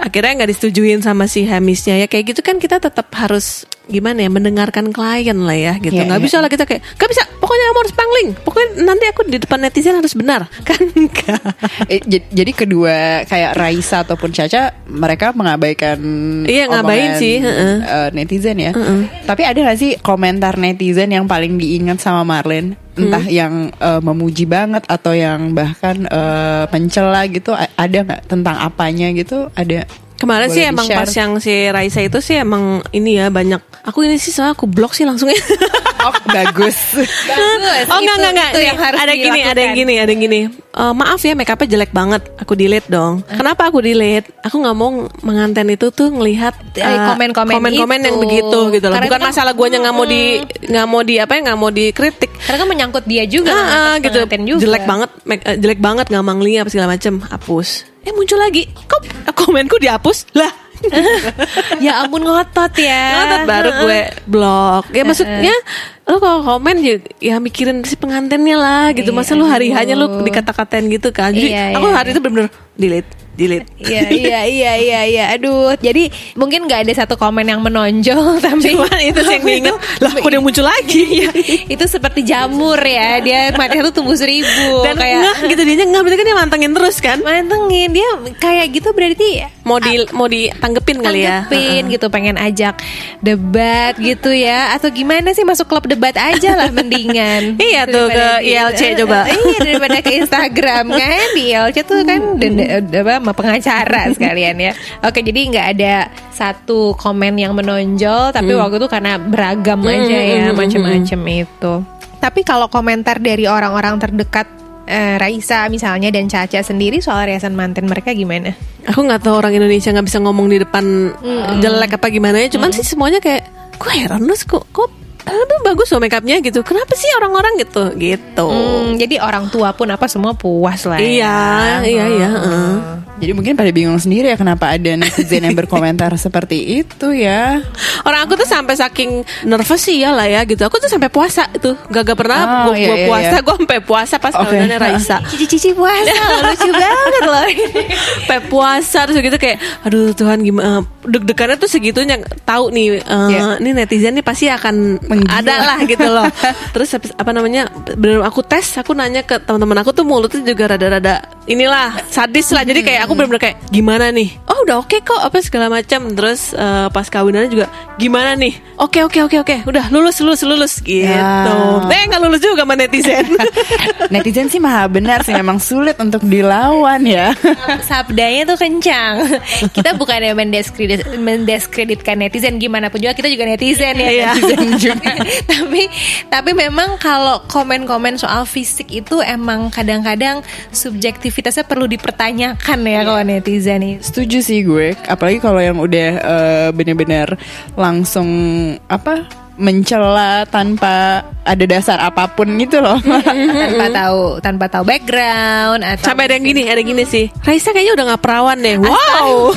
Akhirnya nggak disetujuin sama si Hamisnya ya kayak gitu kan kita tetap harus gimana ya mendengarkan klien lah ya gitu.
Iya,
Nggak
iya,
bisa lah kita kayak nggak bisa. Pokoknya kamu harus pangling. Pokoknya nanti aku di depan netizen harus benar (laughs) kan enggak.
Eh, jadi kedua kayak Raisa ataupun Caca mereka mengabaikan
Iya, ngabain sih,
eh, netizen ya. Tapi ada gak sih komentar netizen yang paling diingat sama Marlene? Entah yang eh, memuji banget atau yang bahkan eh, mencela gitu ada nggak tentang apanya gitu? Ada
Kemarin
Boleh
sih emang pas yang si Raisa itu sih emang ini ya banyak. Aku ini sih soalnya aku blok sih langsung ya.
Oh, bagus.
Bagus,
oh enggak
itu-
enggak enggak.
itu
Nih,
yang harus
ada gini, ada yang gini, ada yang gini. Eh, maaf ya make upnya jelek banget. Aku delete dong. Kenapa aku delete? Aku nggak mau menganten itu tuh ngelihat
Eh,
eh,
komen-komen
komen-komen
itu.
yang begitu gitu loh.
Karena
Bukan
kan-
masalah guanya nggak mau di nggak mau di apa ya nggak mau dikritik.
Karena kan menyangkut dia juga
ah,
atas
gitu
juga.
jelek banget make- eh, jelek banget nggak mangli apa segala macem hapus eh muncul lagi kok komenku dihapus lah (laughs)
ya ampun ngotot ya.
Ngotot baru gue blok ya maksudnya lo kalau komen ya, ya mikirin si pengantinnya lah gitu. Masa lu hari hanya lu dikata-katain gitu kan? Jadi
Iya,
aku
iya.
hari itu bener-bener delete delete.
Iya iya (laughs) iya iya iya. Aduh jadi mungkin nggak ada satu komen yang menonjol (laughs) tapi
Cuman itu sih yang (laughs) diinget lah kok dia muncul lagi?
Iya, itu seperti jamur ya. Dia mati satu tumbuh seribu
dan
kayak
enggak gitu dia enggak berarti kan dia mantengin terus kan?
Mantengin. Dia kayak gitu berarti
mau di mau ditanggepin kali ya?
tanggepin gitu pengen ajak debat gitu ya. Atau gimana sih masuk klub debat aja lah mendingan (laughs)
Iya tuh, ke
di-
ILC (laughs) coba.
iya daripada ke Instagram kan. Di ILC tuh kan dan apa sama pengacara (laughs) sekalian ya. Oke jadi nggak ada satu komen yang menonjol tapi waktu itu karena beragam aja ya macam-macam itu. Tapi kalau komentar dari orang-orang terdekat eh, Raisa misalnya dan Caca sendiri soal riasan manten mereka gimana?
Aku nggak tahu orang Indonesia nggak bisa ngomong di depan jelek apa gimana ya. Cuman sih semuanya kayak gue heran lu? Kok kok lu bagus loh make upnya gitu. Kenapa sih orang-orang gitu gitu?
Hmm, jadi orang tua pun apa semua puas lah.
Iya,
ya.
iya, iya. heeh.
Jadi mungkin pada bingung sendiri ya kenapa ada netizen yang berkomentar (laughs) seperti itu ya.
Orang aku tuh sampai saking nervous sih ya lah ya gitu. Aku tuh sampai puasa itu. Gak, gak pernah
Oh,
gue
iya, iya,
puasa.
iya.
Gue sampai puasa pas
Oke.
kawinan (laughs) Raisa.
Cici-cici puasa (laughs) lucu banget loh.
sampai puasa terus gitu kayak aduh Tuhan gimana deg-degannya tuh segitunya tahu nih eh,
Iya.
ini netizen nih pasti akan
Menggila.
ada lah gitu loh terus habis- apa namanya bener aku tes aku nanya ke teman-teman aku tuh mulutnya juga rada-rada inilah sadis lah jadi kayak aku bener-bener kayak gimana nih oh udah oke kok apa segala macam terus eh, pas kawinannya juga gimana nih oke oke oke oke udah lulus lulus lulus gitu
Ya.
eh nggak lulus juga sama netizen (laughs)
Netizen sih maha benar sih memang sulit untuk dilawan ya.
Sabdanya tuh kencang. Kita bukannya mendiskredit, mendiskreditkan netizen gimana pun juga kita juga netizen ya.
Iya.
Netizen juga. Tapi tapi memang kalau komen-komen soal fisik itu emang kadang-kadang subjektivitasnya perlu dipertanyakan ya kalau netizen itu.
Setuju sih gue, apalagi kalau yang udah eh, bener-bener langsung apa mencela tanpa ada dasar apa pun gitu loh. (laughs)
tanpa tahu tanpa tahu background atau
Sampai ada yang gini, ada yang gini sih. Raisa kayaknya udah gak perawan deh. Wow.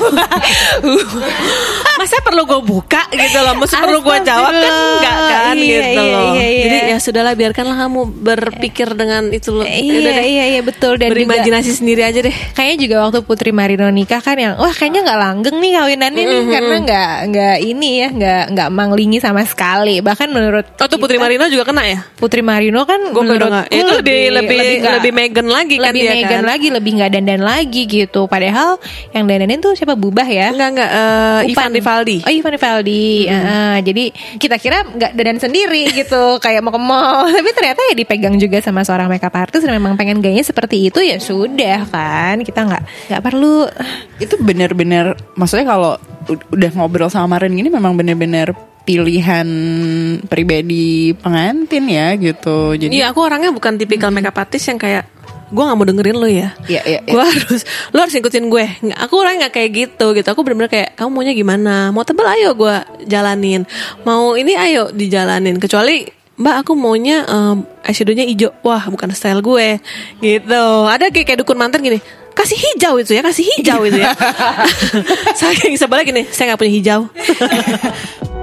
(laughs) Masa perlu gue buka gitu loh? Masa perlu gue jawab kan enggak kan
Iya,
gitu
iya,
loh.
iya, iya.
Jadi ya sudahlah biarkanlah kamu berpikir dengan itu loh.
Iya iya iya betul dan juga
Berimajinasi sendiri aja deh.
kayaknya juga waktu Putri Marino nikah kan yang wah kayaknya nggak langgeng nih kawinannya nih karena nggak nggak ini ya nggak nggak manglingi sama sekali bahkan menurut
Oh tuh Putri Marino juga kena ya?
Putri Marino kan
Gue
menurut
nggak. Itu lebih lebih
nggak-
lebih Megan lagi kan
lebih
dia
Meghan
kan?
lagi lebih nggak dandan lagi gitu padahal yang dandanin tuh siapa Bubah ya
Enggak enggak. eh, Ivan. Rivaldi.
Oh Ivan Rivaldi Heeh, Jadi kita kira nggak dandan sendiri (laughs) gitu Kayak mau ke mall (laughs) Tapi ternyata ya dipegang juga sama seorang makeup artist Dan memang pengen gayanya seperti itu ya sudah kan Kita nggak nggak perlu
itu bener-bener maksudnya kalau udah ngobrol sama Marin gini memang bener-bener pilihan pribadi pengantin ya gitu. Jadi
Iya aku orangnya bukan tipikal makeup artist yang kayak gue nggak mau dengerin lo ya.
Iya, iya, iya.
Gue harus lo harus ngikutin gue. Nggak, Aku orangnya nggak kayak gitu gitu. Aku bener-bener kayak kamu maunya gimana? Mau tebel ayo gue jalanin. Mau ini ayo dijalanin. Kecuali Mbak aku maunya um, eyeshadownya hijau. Wah bukan style gue gitu. Ada kayak kayak dukun mantan gini. Kasih hijau itu ya, kasih hijau itu ya. (laughs) (laughs) Saking sebelnya gini, saya nggak punya hijau. (laughs)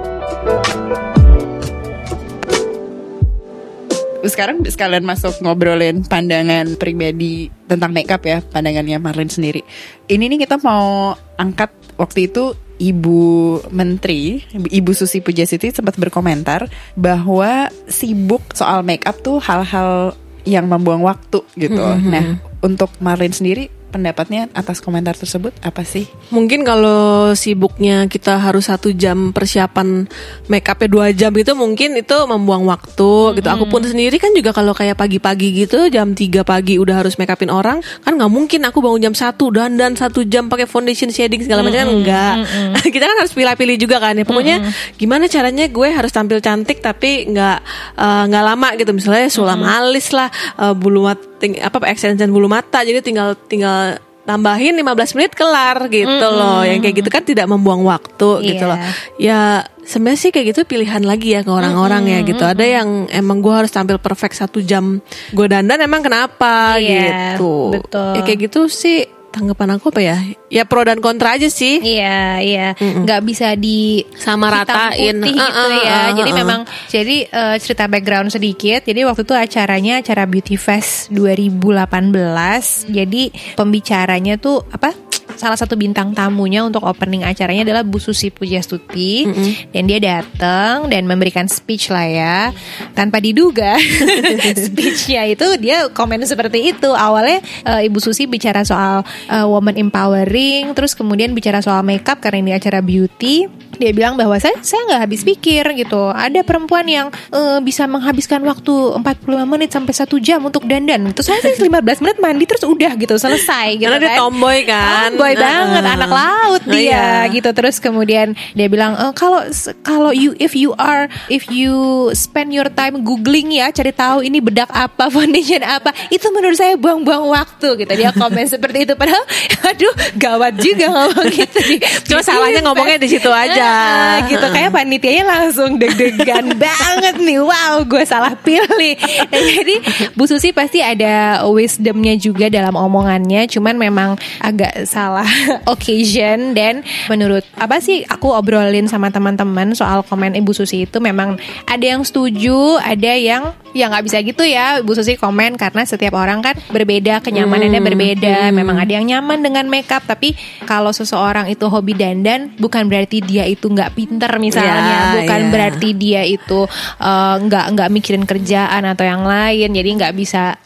sekarang sekalian masuk ngobrolin pandangan pribadi tentang makeup ya, pandangannya Marlin sendiri. Ini nih kita mau angkat waktu itu Ibu Menteri, Ibu Susi Pujasiti sempat berkomentar bahwa sibuk soal makeup tuh hal-hal yang membuang waktu gitu. Nah, untuk Marlin sendiri pendapatnya atas komentar tersebut apa sih?
Mungkin kalau sibuknya kita harus satu jam persiapan make upnya dua jam gitu mungkin itu membuang waktu gitu. Aku pun sendiri kan juga kalau kayak pagi-pagi gitu jam 3 pagi udah harus make upin orang kan nggak mungkin aku bangun jam satu dan dan satu jam pakai foundation shading segala macam kan enggak. (laughs) kita kan harus pilih-pilih juga kan ya. Pokoknya gimana caranya gue harus tampil cantik tapi nggak eh, nggak lama gitu misalnya sulam alis lah eh, bulu mata apa extension bulu mata. Jadi tinggal tinggal tambahin 15 menit kelar gitu loh. Yang kayak gitu kan tidak membuang waktu gitu
Iya.
loh ya sebenarnya sih kayak gitu pilihan lagi ya ke orang-orang ya gitu. Ada yang emang gue harus tampil perfect satu jam gue dandan emang kenapa
Iya,
gitu?
Betul.
ya kayak gitu sih tanggapan aku apa ya ya pro dan kontra aja sih
Iya, iya, nggak bisa di
Sama ratain.
putih
Uh,
gitu
uh,
ya.
uh,
jadi
uh.
memang, jadi eh, cerita background sedikit. Jadi waktu itu acaranya acara Beauty Fest 2018. Jadi pembicaranya tuh apa? Salah satu bintang tamunya untuk opening acaranya adalah Bu Susi Pujastuti. Dan dia datang dan memberikan speech lah ya. Tanpa diduga (laughs) speechnya itu dia komen seperti itu. Awalnya eh, Ibu Susi bicara soal eh, woman empowering terus kemudian bicara soal makeup karena ini acara beauty dia bilang bahwa saya saya nggak habis pikir gitu ada perempuan yang eh, bisa menghabiskan waktu 45 menit sampai satu jam untuk dandan terus saya sih 15 menit mandi terus udah gitu selesai gitu
Karena dia
kan.
tomboy kan.
tomboy banget
Uh-uh.
anak laut
Oh,
dia
iya.
gitu terus kemudian dia bilang "Eh, kalau kalau you if you are if you spend your time googling ya cari tahu ini bedak apa (laughs) foundation apa itu menurut saya buang-buang waktu gitu dia komen seperti itu padahal (laughs) aduh gawat juga ngomong gitu
Cuma salahnya ngomongnya di situ aja.
Ah, (laughs) gitu. Kayak panitianya langsung deg-degan (laughs) banget nih. Wow gue salah pilih. (laughs) Nah, jadi Bu Susi pasti ada wisdomnya juga dalam omongannya. Cuman memang agak salah occasion. Dan menurut apa sih aku obrolin sama teman-teman soal komen Ibu Susi itu memang ada yang setuju ada yang ya nggak bisa gitu ya Ibu Susi komen. Karena setiap orang kan berbeda kenyamanannya berbeda. memang ada yang nyaman dengan makeup tapi kalau seseorang itu hobi dandan bukan berarti dia itu nggak pinter misalnya
Ya,
bukan
ya.
berarti dia itu eh, nggak nggak mikirin kerjaan atau yang lain jadi nggak bisa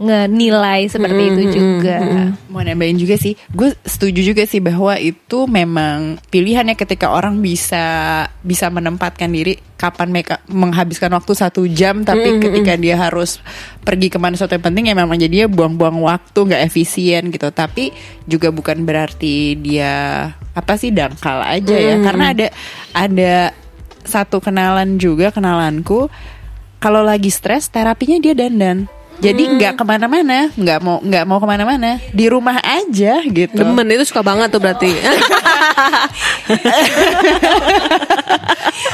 ngenilai seperti itu juga.
Mau nambahin juga sih, gue setuju juga sih bahwa itu memang pilihannya ketika orang bisa bisa menempatkan diri kapan mereka menghabiskan waktu satu jam, tapi ketika dia harus pergi ke mana sesuatu yang penting ya memang jadinya buang-buang waktu nggak efisien gitu. Tapi juga bukan berarti dia apa sih dangkal aja ya, karena ada ada satu kenalan juga kenalanku kalau lagi stres terapinya dia dandan. Jadi nggak ke mana-mana, nggak mau nggak mau ke mana-mana, di rumah aja gitu.
Demen itu suka banget tuh berarti. (laughs)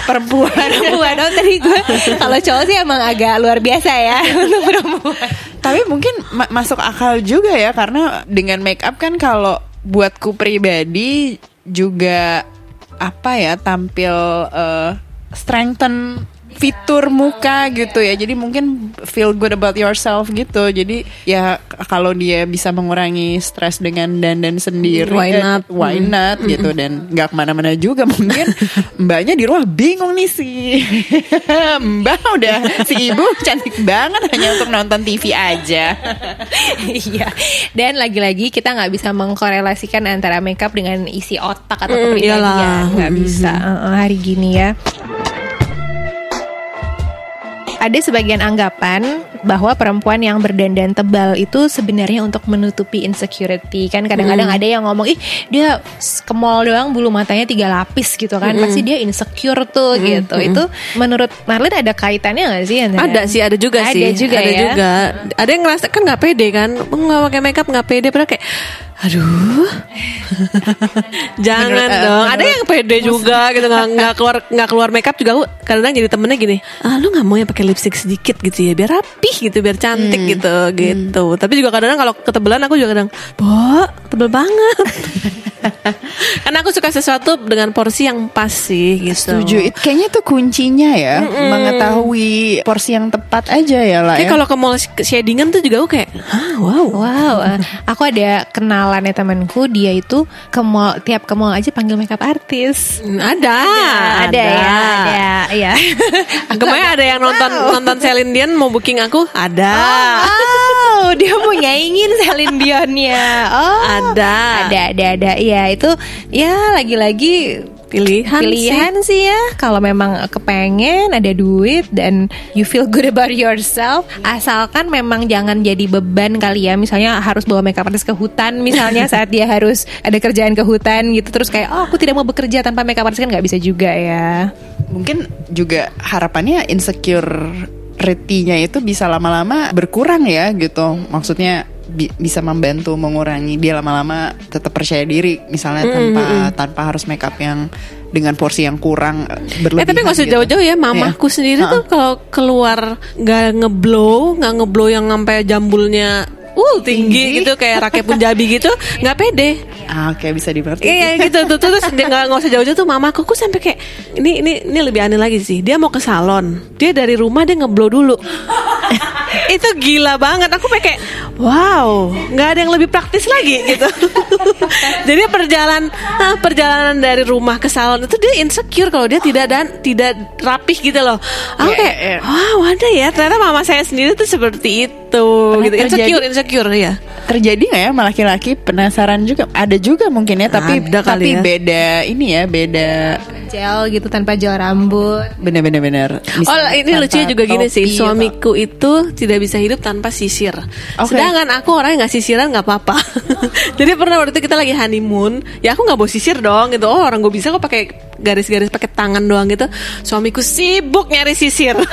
Perempuan.
perempuan oh tadi gue kalau cowok sih emang agak luar biasa ya (laughs) untuk perempuan
Tapi mungkin ma- masuk akal juga ya karena dengan make up kan kalau buatku pribadi juga apa ya tampil eh, strengthen fitur muka gitu ya. Jadi mungkin feel good about yourself gitu. Jadi ya kalau dia bisa mengurangi stres dengan dandan sendiri,
Why
eh,
not?
why not (laughs) gitu dan nggak ke mana-mana juga mungkin (laughs) mbaknya di rumah bingung nih sih (laughs) mbak udah si ibu cantik banget hanya untuk nonton TV aja
Iya. Dan lagi-lagi kita nggak bisa mengkorelasikan antara makeup dengan isi otak atau
Mm,
kepribadian. Nggak bisa Uh-uh, hari gini ya. Ada sebagian anggapan bahwa perempuan yang berdandan tebal itu sebenarnya untuk menutupi insecurity. Kan kadang-kadang ada yang ngomong ih dia ke mall doang bulu matanya tiga lapis gitu kan. Pasti dia insecure tuh gitu. itu menurut Marlin ada kaitannya nggak sih antara-
ada sih, ada juga
ada
sih.
juga
ada
ya?
juga. Ada yang ngerasa kan nggak pede kan, nggak pakai makeup nggak pede, padahal kayak, aduh, (laughs) jangan
Menurut- eh,
dong. ada
menurut-
yang pede juga gitu, nggak nggak keluar nggak keluar makeup juga. Aku kadang jadi temennya gini, ah lu nggak mau yang pakai lipstick sedikit gitu ya, biar rapih gitu, biar cantik
Hmm.
gitu, gitu. Tapi juga kadang-kadang kalau ketebelan aku juga kadang, bo, tebel banget. (laughs) Karena aku suka sesuatu dengan porsi yang pas sih gitu.
Setuju. It- Kayaknya tuh kuncinya ya, mengetahui porsi yang tepat aja ya lah.
Kayak
ya.
kalau ke mall shadingan tuh juga aku kayak, hah, wow.
Wow, eh, aku ada kenalan ya temanku dia itu ke mall tiap ke mall aja panggil makeup artis.
Hmm, Ada,
ada, ya, ada, ya.
Kemarin (laughs) ada yang nonton nonton Celine Dion mau booking aku, ada.
Oh, Oh, dia mau nyaingin Celine Dionnya. Oh,
Ada.
ada, ada, ada. Ya itu, ya lagi-lagi
Pilihan,
pilihan sih. ya. Kalau memang kepengen ada duit dan you feel good about yourself, asalkan memang jangan jadi beban kali ya. Misalnya harus bawa makeup artist ke hutan, misalnya (laughs) saat dia harus ada kerjaan ke hutan gitu. Terus kayak, oh aku tidak mau bekerja tanpa makeup artist kan nggak bisa juga ya.
Mungkin juga harapannya insecurity-nya itu bisa lama-lama berkurang ya gitu. Maksudnya bi- bisa membantu mengurangi dia lama-lama tetap percaya diri misalnya tanpa tanpa harus makeup yang dengan porsi yang kurang eh,
Eh
berlebihan.
tapi gak usah
gitu.
jauh-jauh ya Mamahku
Iya.
sendiri tuh kalau keluar Gak ngeblow Gak ngeblow yang sampai jambulnya Uh tinggi, gitu Kayak rakyat Punjabi gitu Gak pede.
Ah, Oke bisa dimengerti.
Iya gitu. Tuh terus dia nggak nggak usah jauh-jauh tuh mamaku aku sampai kayak ini ini ini lebih aneh lagi sih. Dia mau ke salon. Dia dari rumah dia ngeblow dulu (laughs) itu gila banget aku kayak wow nggak ada yang lebih praktis lagi gitu (laughs) jadi perjalanan ah, perjalanan dari rumah ke salon itu dia insecure kalau dia tidak dan tidak rapih gitu loh aku
Iya,
kayak
iya, iya.
wow ada ya ternyata mama saya sendiri tuh seperti itu gitu
terjadi-
insecure insecure ya
Terjadi nggak ya sama laki-laki penasaran juga? Ada juga mungkin ya, tapi
Ada kali
tapi
ya.
beda ini ya, beda
Gel gitu tanpa gel rambut.
bener-bener bener.
Oh ini lucunya juga gini sih
Suami
Suamiku itu tidak bisa hidup tanpa sisir.
Oke.
Sedangkan aku orangnya nggak sisiran nggak apa-apa. (laughs) Jadi pernah waktu itu kita lagi honeymoon Ya aku nggak bawa sisir dong gitu. Oh orang gue bisa kok pakai garis-garis pakai tangan doang gitu. Suamiku sibuk nyari sisir. (laughs)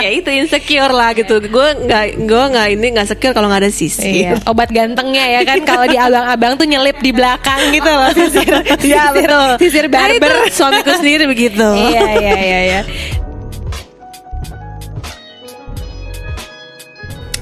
Ya itu insecure lah gitu. Gue nggak gue nggak ini nggak secure kalau nggak ada sisir.
Iya, obat gantengnya ya kan kalau di abang-abang tuh nyelip di belakang gitu loh sisir. (laughs)
Iya
sisir,
betul.
Sisir
Nah, itu
barber.
suamiku sendiri begitu.
Iya, iya, iya, iya.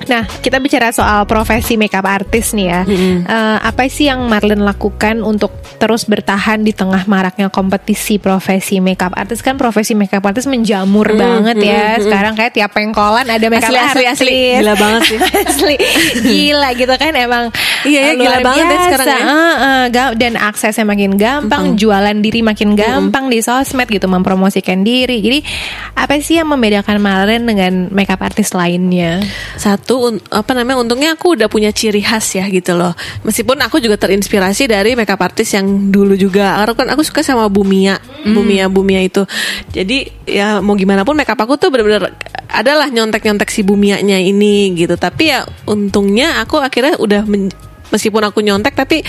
Nah, kita bicara soal profesi makeup artist nih ya. Eh, apa sih yang Marlin lakukan untuk terus bertahan di tengah maraknya kompetisi profesi makeup artist? Kan profesi makeup artist menjamur banget ya. Sekarang kayak tiap pengkolan ada makeup
Asli, asli,
artist.
asli. Gila banget sih. (laughs)
asli. Gila gitu kan emang
Iya, ya, gila
luar
banget ya
biasa.
sekarang ya.
Eh, ga- dan aksesnya makin gampang, jualan diri makin gampang di sosmed gitu, mempromosikan diri. Jadi apa sih yang membedakan Marlin dengan makeup artist lainnya?
Satu apa namanya untungnya aku udah punya ciri khas ya gitu loh. Meskipun aku juga terinspirasi dari makeup artist yang dulu juga. Karena kan aku suka sama Bumia, Bumia Bumia itu. Jadi ya mau gimana pun makeup aku tuh bener-bener adalah nyontek-nyontek si Bumianya ini gitu. Tapi ya untungnya aku akhirnya udah men- meskipun aku nyontek tapi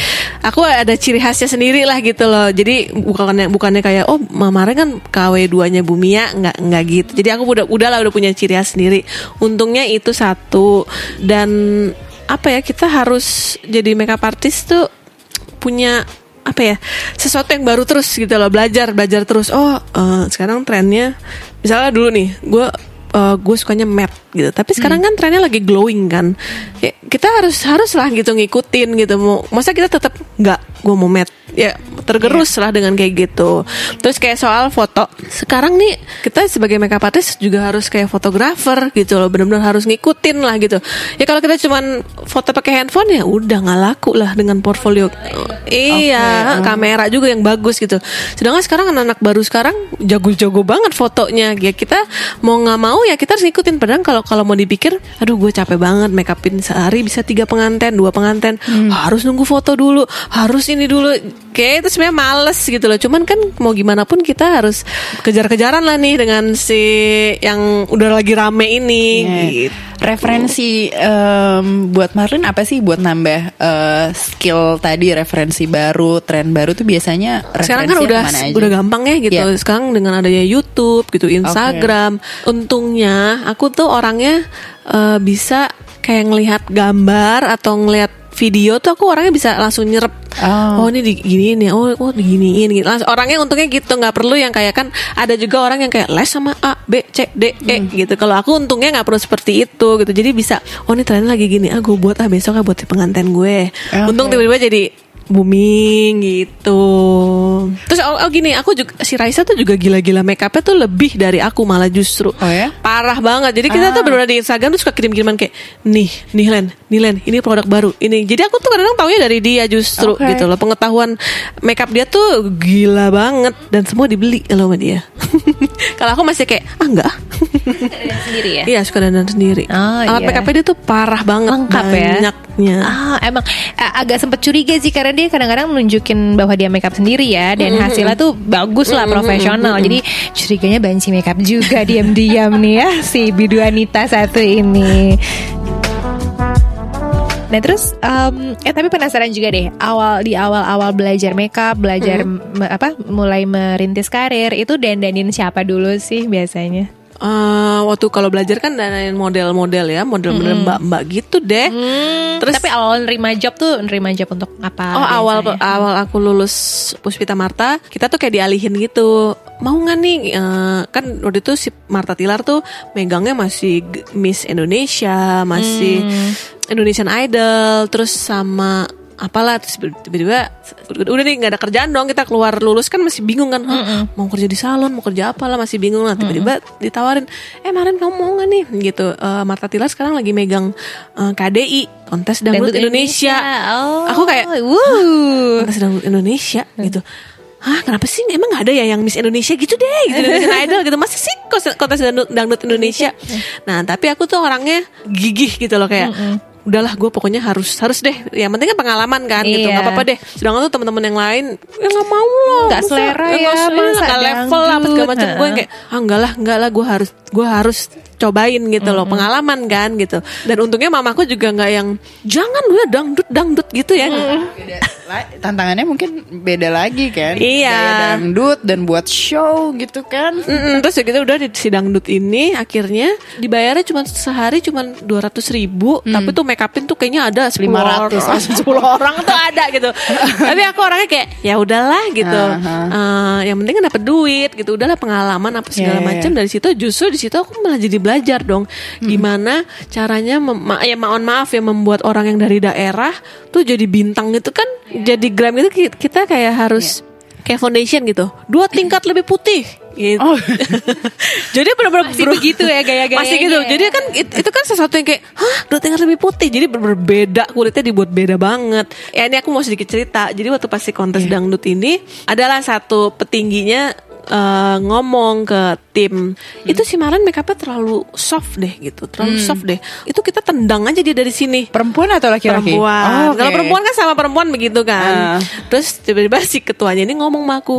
aku ada ciri khasnya sendiri lah gitu loh. Jadi bukannya bukannya kayak oh kemarin kan KW 2 nya Bumia nggak nggak gitu. Jadi aku udah udah lah udah punya ciri khas sendiri. Untungnya itu satu. Dan apa ya kita harus jadi makeup artist tuh punya apa ya sesuatu yang baru terus gitu loh. Belajar belajar terus. Oh eh, sekarang trennya misalnya dulu nih gue eh, gue sukanya matte gitu. Tapi sekarang kan trennya lagi glowing kan. Ya, kita harus harus lah gitu ngikutin gitu. Mau masa kita tetap nggak gue mau matte ya tergerus lah dengan kayak gitu. Terus kayak soal foto. Sekarang nih kita sebagai makeup artist juga harus kayak fotografer gitu loh. Benar-benar harus ngikutin lah gitu. Ya kalau kita cuman foto pakai handphone ya udah nggak laku lah dengan portfolio. Iya kamera juga yang bagus gitu. Sedangkan sekarang anak-anak baru sekarang jago-jago banget fotonya. Ya kita mau nggak mau ya kita harus ngikutin. Padahal kalau kalau mau dipikir aduh gue capek banget make upin sehari bisa tiga pengantin dua pengantin harus nunggu foto dulu. Harus ini dulu kayak itu sebenarnya males gitu loh cuman kan mau gimana pun kita harus kejar-kejaran lah nih dengan si yang udah lagi rame ini
Iya.
gitu.
Referensi em, buat Marlin apa sih buat nambah eh, skill tadi referensi baru, tren baru tuh biasanya
sekarang kan udah
aja?
udah gampang ya gitu.
Iya.
Sekarang dengan adanya YouTube gitu, Instagram. Untungnya aku tuh orangnya eh, bisa kayak ngelihat gambar atau ngelihat video tuh aku orangnya bisa langsung nyerep.
Oh.
Oh, ini diginiin ya. Oh, oh diginiin gitu. Langsung, orangnya untungnya gitu nggak perlu yang kayak kan ada juga orang yang kayak les sama A, B, C, D, E
Hmm.
gitu. Kalau aku untungnya nggak perlu seperti itu gitu. Jadi bisa oh ini trennya lagi gini. Ah, gue buat ah besok ah buat pengantin gue.
Oke.
Untung tiba-tiba jadi booming gitu. Terus oh, oh gini, aku juga si Raisa tuh juga gila-gila make upnya tuh lebih dari aku malah justru.
Oh ya?
Parah banget. Jadi kita
Ah.
tuh benar di Instagram tuh suka kirim-kiriman kayak nih, nih Len, nih Len, ini produk baru. Ini. Jadi aku tuh kadang taunya dari dia justru
Oke.
gitu loh. Pengetahuan make up dia tuh gila banget dan semua dibeli loh sama dia. (laughs) Kalau aku masih kayak ah enggak.
sendiri ya.
Iya suka dandan sendiri.
Oh,
Alat
iya.
make upnya dia tuh parah banget.
Lengkap ya.
Banyaknya.
Ah, emang eh, agak sempat curiga sih karena dia kadang-kadang menunjukin bahwa dia makeup sendiri ya dan (laughs) hasilnya tuh bagus lah (laughs) profesional. Jadi curiganya banci makeup juga (laughs) diam-diam nih ya si Bidu Anita satu ini. Nah terus em, eh tapi penasaran juga deh awal di awal-awal belajar makeup belajar me- apa mulai merintis karir itu dandanin siapa dulu sih biasanya?
Eh, waktu kalau belajar kan dandanin model-model ya, model-model mbak-mbak gitu deh.
Terus tapi awal nerima job tuh nerima job untuk apa?
Oh awal
biasanya?
awal aku lulus Puspita Marta, kita tuh kayak dialihin gitu. Mau nggak nih? Eh, kan waktu itu si Marta Tilar tuh megangnya masih Miss Indonesia, masih Indonesian Idol, terus sama apalah terus tiba-tiba udah nih nggak ada kerjaan dong kita keluar lulus kan masih bingung kan Hah, mau kerja di salon mau kerja apa lah masih bingung lah. Tiba-tiba ditawarin eh Maren kamu mau nggak nih? Gitu. Eh, Marta Tilar sekarang lagi megang eh, KDI kontes dangdut,
Dangdut
Indonesia,
Oh,
aku kayak
wuh.
kontes dangdut Indonesia? Gitu. Hah kenapa sih? Emang gak ada ya yang Miss Indonesia gitu deh gitu Indonesian Idol gitu. Masa sih kontes, kontes dangdut, dangdut Indonesia Nah tapi aku tuh orangnya gigih gitu loh kayak Udahlah gue pokoknya harus harus deh. Yang penting kan pengalaman kan gitu.
Iya.
Gak apa-apa deh. Sedangkan tuh teman-teman yang lain Ya gak mau lah
Nggak selera
nggak
ya,
nggak level lah segala macam. Gue kayak Ah enggak lah enggak lah gue harus Gue harus cobain gitu loh Pengalaman kan gitu. Dan untungnya mamaku juga nggak yang Jangan lu ya dangdut dangdut gitu ya.
Beda la- tantangannya mungkin beda lagi kan.
Iya.
Gaya dangdut dan buat show gitu kan.
Mm-mm, terus ya kita udah di si dangdut ini akhirnya dibayarnya cuma sehari cuma dua ratus ribu tapi tuh make upin tuh kayaknya ada 10
500.
orang, (laughs) 10 orang tuh ada gitu. (laughs) Tapi aku orangnya kayak ya udahlah gitu.
Aha.
Eh, yang penting kan dapet duit gitu udahlah pengalaman apa segala
iya,
macam dari situ justru di situ aku malah jadi belajar dong. Gimana caranya mem- ma- ya mohon maaf ya membuat orang yang dari daerah tuh jadi bintang gitu kan jadi gram ki- kita kayak harus kayak foundation gitu. Dua tingkat lebih putih gitu.
Oh. (laughs)
jadi benar-benar
Masih begitu ya gaya-gayanya
masih gitu.
ya.
jadi kan it- itu kan sesuatu yang kayak hah? Dua tingkat lebih putih? Jadi benar-benar beda kulitnya dibuat beda banget. Ya ini aku mau sedikit cerita. Jadi waktu pas si kontes
Iya.
dangdut ini adalah satu petingginya eh, ngomong ke tim
Hmm.
itu si Maren make upnya terlalu soft deh gitu terlalu soft deh itu kita tendang aja dia dari sini
perempuan atau laki-laki
perempuan.
Oh, oke.
Kalau perempuan kan sama perempuan begitu kan.
Ah.
Terus tiba-tiba si ketuanya ini ngomong sama aku,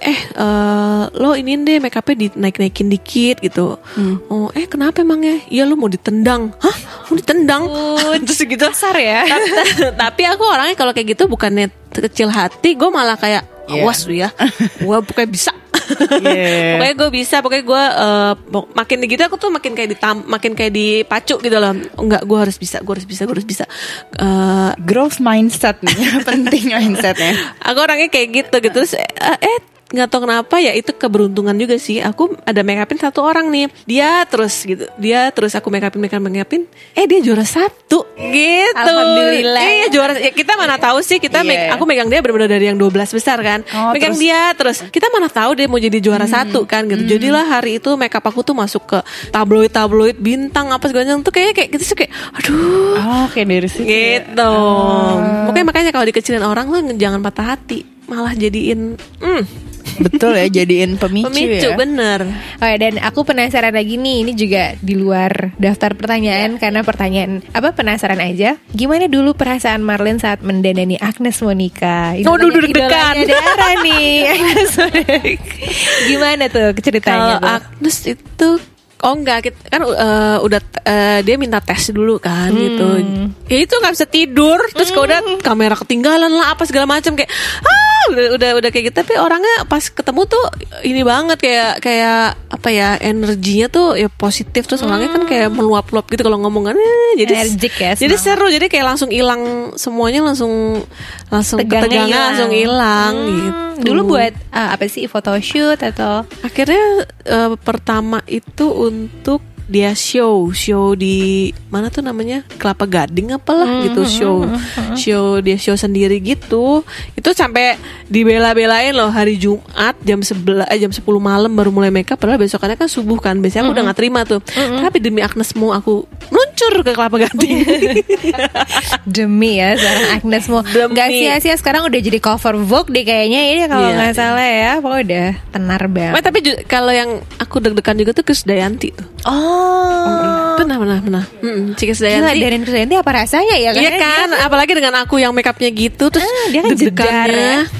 "Eh, eh lo ini deh make upnya dinaik-naikin dikit gitu.
Hmm.
Oh, eh kenapa emangnya? Iya lo mau ditendang. Hah? Mau ditendang? (laughs) Terus gitu.
Kasar ya.
Tapi aku orangnya kalau kayak gitu bukannya kecil hati, gue malah kayak
Iya.
awas lu ya. (laughs) Gue pokoknya bisa.
Yeah. (laughs)
pokoknya gue bisa, pokoknya gue pok- makin gitu aku tuh makin kayak ditam, makin kayak dipacu gitu loh. Enggak, gue harus bisa, gue harus bisa, gue harus bisa. Eh,
growth mindset nih (laughs) penting mindsetnya
aku orangnya kayak gitu gitu terus eh, eh nggak tahu kenapa ya itu keberuntungan juga sih. Aku ada make upin satu orang nih. Dia terus gitu dia terus aku make upin make upin make upin eh dia juara satu gitu.
Alhamdulillah.
iya juara ya, kita mana tahu sih kita me-
Iya.
aku megang dia benar-benar dari yang 12 besar kan.
Oh,
megang
terus-
dia terus kita mana tahu dia mau jadi juara satu kan gitu. jadilah hari itu make up aku tuh masuk ke tabloid tabloid bintang apa segala macam. Tuh kayak kayak gitu sih kayak aduh.
Oh kayak dari situ ya.
gitu. Makanya makanya kalau dikecilin orang tuh jangan patah hati, malah jadiin hmm,
betul ya jadiin pemicu,
pemicu
ya
bener.
Oh ya, dan aku penasaran lagi nih, ini juga di luar daftar pertanyaan karena pertanyaan apa penasaran aja. Gimana dulu perasaan Marlin saat mendandani Agnes Monica?
Oh,
Idolanya-
duduk deg-degan.
idolanya Dara nih. (laughs) Agnes Monica. Gimana tuh ceritanya?
Kalau? Agnes itu Oh enggak, kita, kan eh, udah eh, dia minta tes dulu kan gitu. Ya itu nggak bisa tidur, terus kalau udah kamera ketinggalan lah apa segala macam kayak ah! Udah udah udah kayak gitu. Tapi orangnya pas ketemu tuh ini banget kayak kayak apa ya energinya tuh ya positif. Terus orangnya kan kayak meluap-luap gitu kalau ngomong kan. eh, jadi
Energik ya,
Jadi seru, jadi kayak langsung hilang semuanya langsung langsung
Tegangnya
langsung hilang
Hmm,
gitu.
Dulu buat ah, apa sih photoshoot atau
Akhirnya eh, pertama itu untuk dia show show di mana tuh namanya? Kelapa Gading apalah gitu show. show dia show sendiri gitu. Itu sampai dibela-belain loh hari Jumat jam 11 eh, jam 10 malam baru mulai makeup padahal besokannya kan subuh kan biasanya aku udah nggak terima tuh. Tapi demi Agnesmu aku meluncur ke Kelapa Gading. (laughs)
Demi ya seorang Agnes mau
Demi.
Gak sia-sia sekarang udah jadi cover Vogue deh kayaknya ini kalau
Iya.
nggak salah ya. Pokoknya udah tenar banget.
Tapi kalau yang aku deg-degan juga tuh Krisdayanti tuh.
Oh
pernah pernah pernah mm, Ci
Gila
Krisdayanti
Darin Krisdayanti apa rasanya ya
Iya kan, apalagi dengan aku yang makeupnya gitu terus
Ah, dia kan jedar.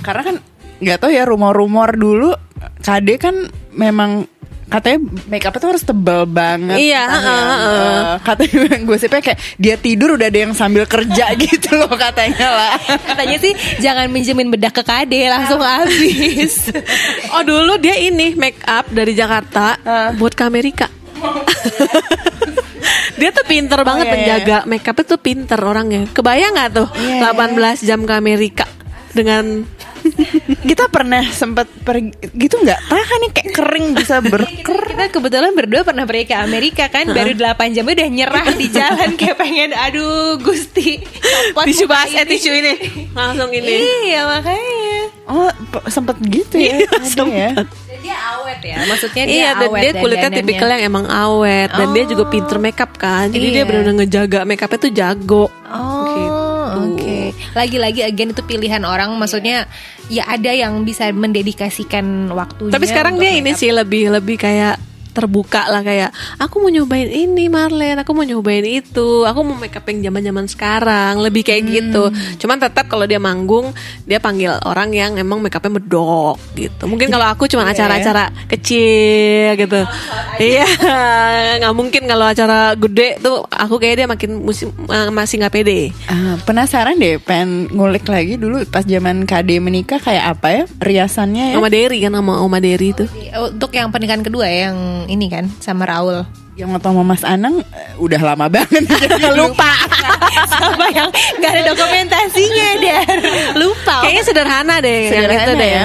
Karena kan nggak tahu ya rumor-rumor dulu KD kan memang katanya make up itu harus tebal banget.
Iya,
yang,
heeh.
eh, katanya (laughs) gue sih kayak dia tidur udah ada yang sambil kerja (laughs) gitu loh katanya lah.
Katanya sih jangan minjemin bedak ke KD langsung habis. (laughs)
Oh dulu dia ini make up dari Jakarta buat ke Amerika. (laughs) dia tuh pinter banget
iya, iya.
menjaga make up itu pinter orangnya. Kebayang nggak tuh
Iya,
18 jam ke Amerika dengan (laughs)
Kita pernah sempat pergi gitu nggak? Tahan nih kayak kering bisa berker. (laughs)
Kita kebetulan berdua pernah pergi ke Amerika kan Baru 8 jam udah nyerah di jalan Kayak pengen aduh Gusti
tisu
muka
bas
ini.
tisu ini langsung ini.
Iya makanya
Oh sempet gitu ya?
Iya,
ya.
Dan dia awet ya Maksudnya dia
Iya dan
awet
dia kulitnya tipikal yang emang awet dan dia juga
Oh.
pinter makeup kan. Jadi
Iya.
dia benar-benar ngejaga makeupnya tuh jago.
Oh,
Gitu.
oke. Lagi-lagi again itu pilihan orang, maksudnya ya ada yang bisa mendedikasikan waktunya.
Tapi sekarang dia ini sih lebih lebih kayak terbuka lah kayak aku mau nyobain ini Marlen, aku mau nyobain itu, aku mau make up yang zaman-zaman sekarang, lebih kayak
Hmm.
gitu. Cuman tetap kalau dia manggung, dia panggil orang yang emang make upnya medok gitu. Mungkin kalau aku
Iya.
cuma acara-acara kecil gitu. Iya, nggak mungkin kalau acara gede tuh aku kayak dia makin musim, eh, masih nggak pede.
Ah, penasaran deh, pengen ngulik lagi dulu pas zaman KD menikah kayak apa ya riasannya ya?
Oma Derry kan sama Oma Derry tuh.
Untuk yang pernikahan kedua ya, yang ini kan sama Raul.
Yang waktu sama Mas Anang eh, udah lama banget jadi (laughs) lupa. (laughs)
sama yang nggak ada dokumentasinya dia lupa.
Kayaknya sederhana deh, yang
Sederhana
itu deh.
ya.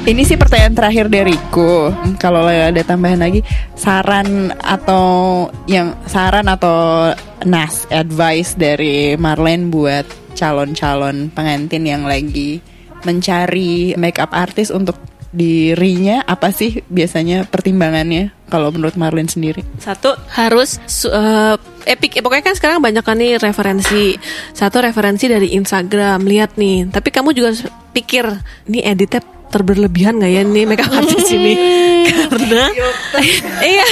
Ini sih pertanyaan terakhir dariku. Kalau ada tambahan lagi, saran atau yang saran atau nas advice dari Marlene buat calon-calon pengantin yang lagi mencari makeup artist untuk dirinya apa sih biasanya pertimbangannya kalau menurut Marlene sendiri?
Satu harus eh, epic. Ya, pokoknya kan sekarang banyak kan nih referensi. Satu referensi dari Instagram, lihat nih. Tapi kamu juga harus pikir, ini editnya terberlebihan nggak ya nih makeup artist ini? (laughs) Karena (laughs) iya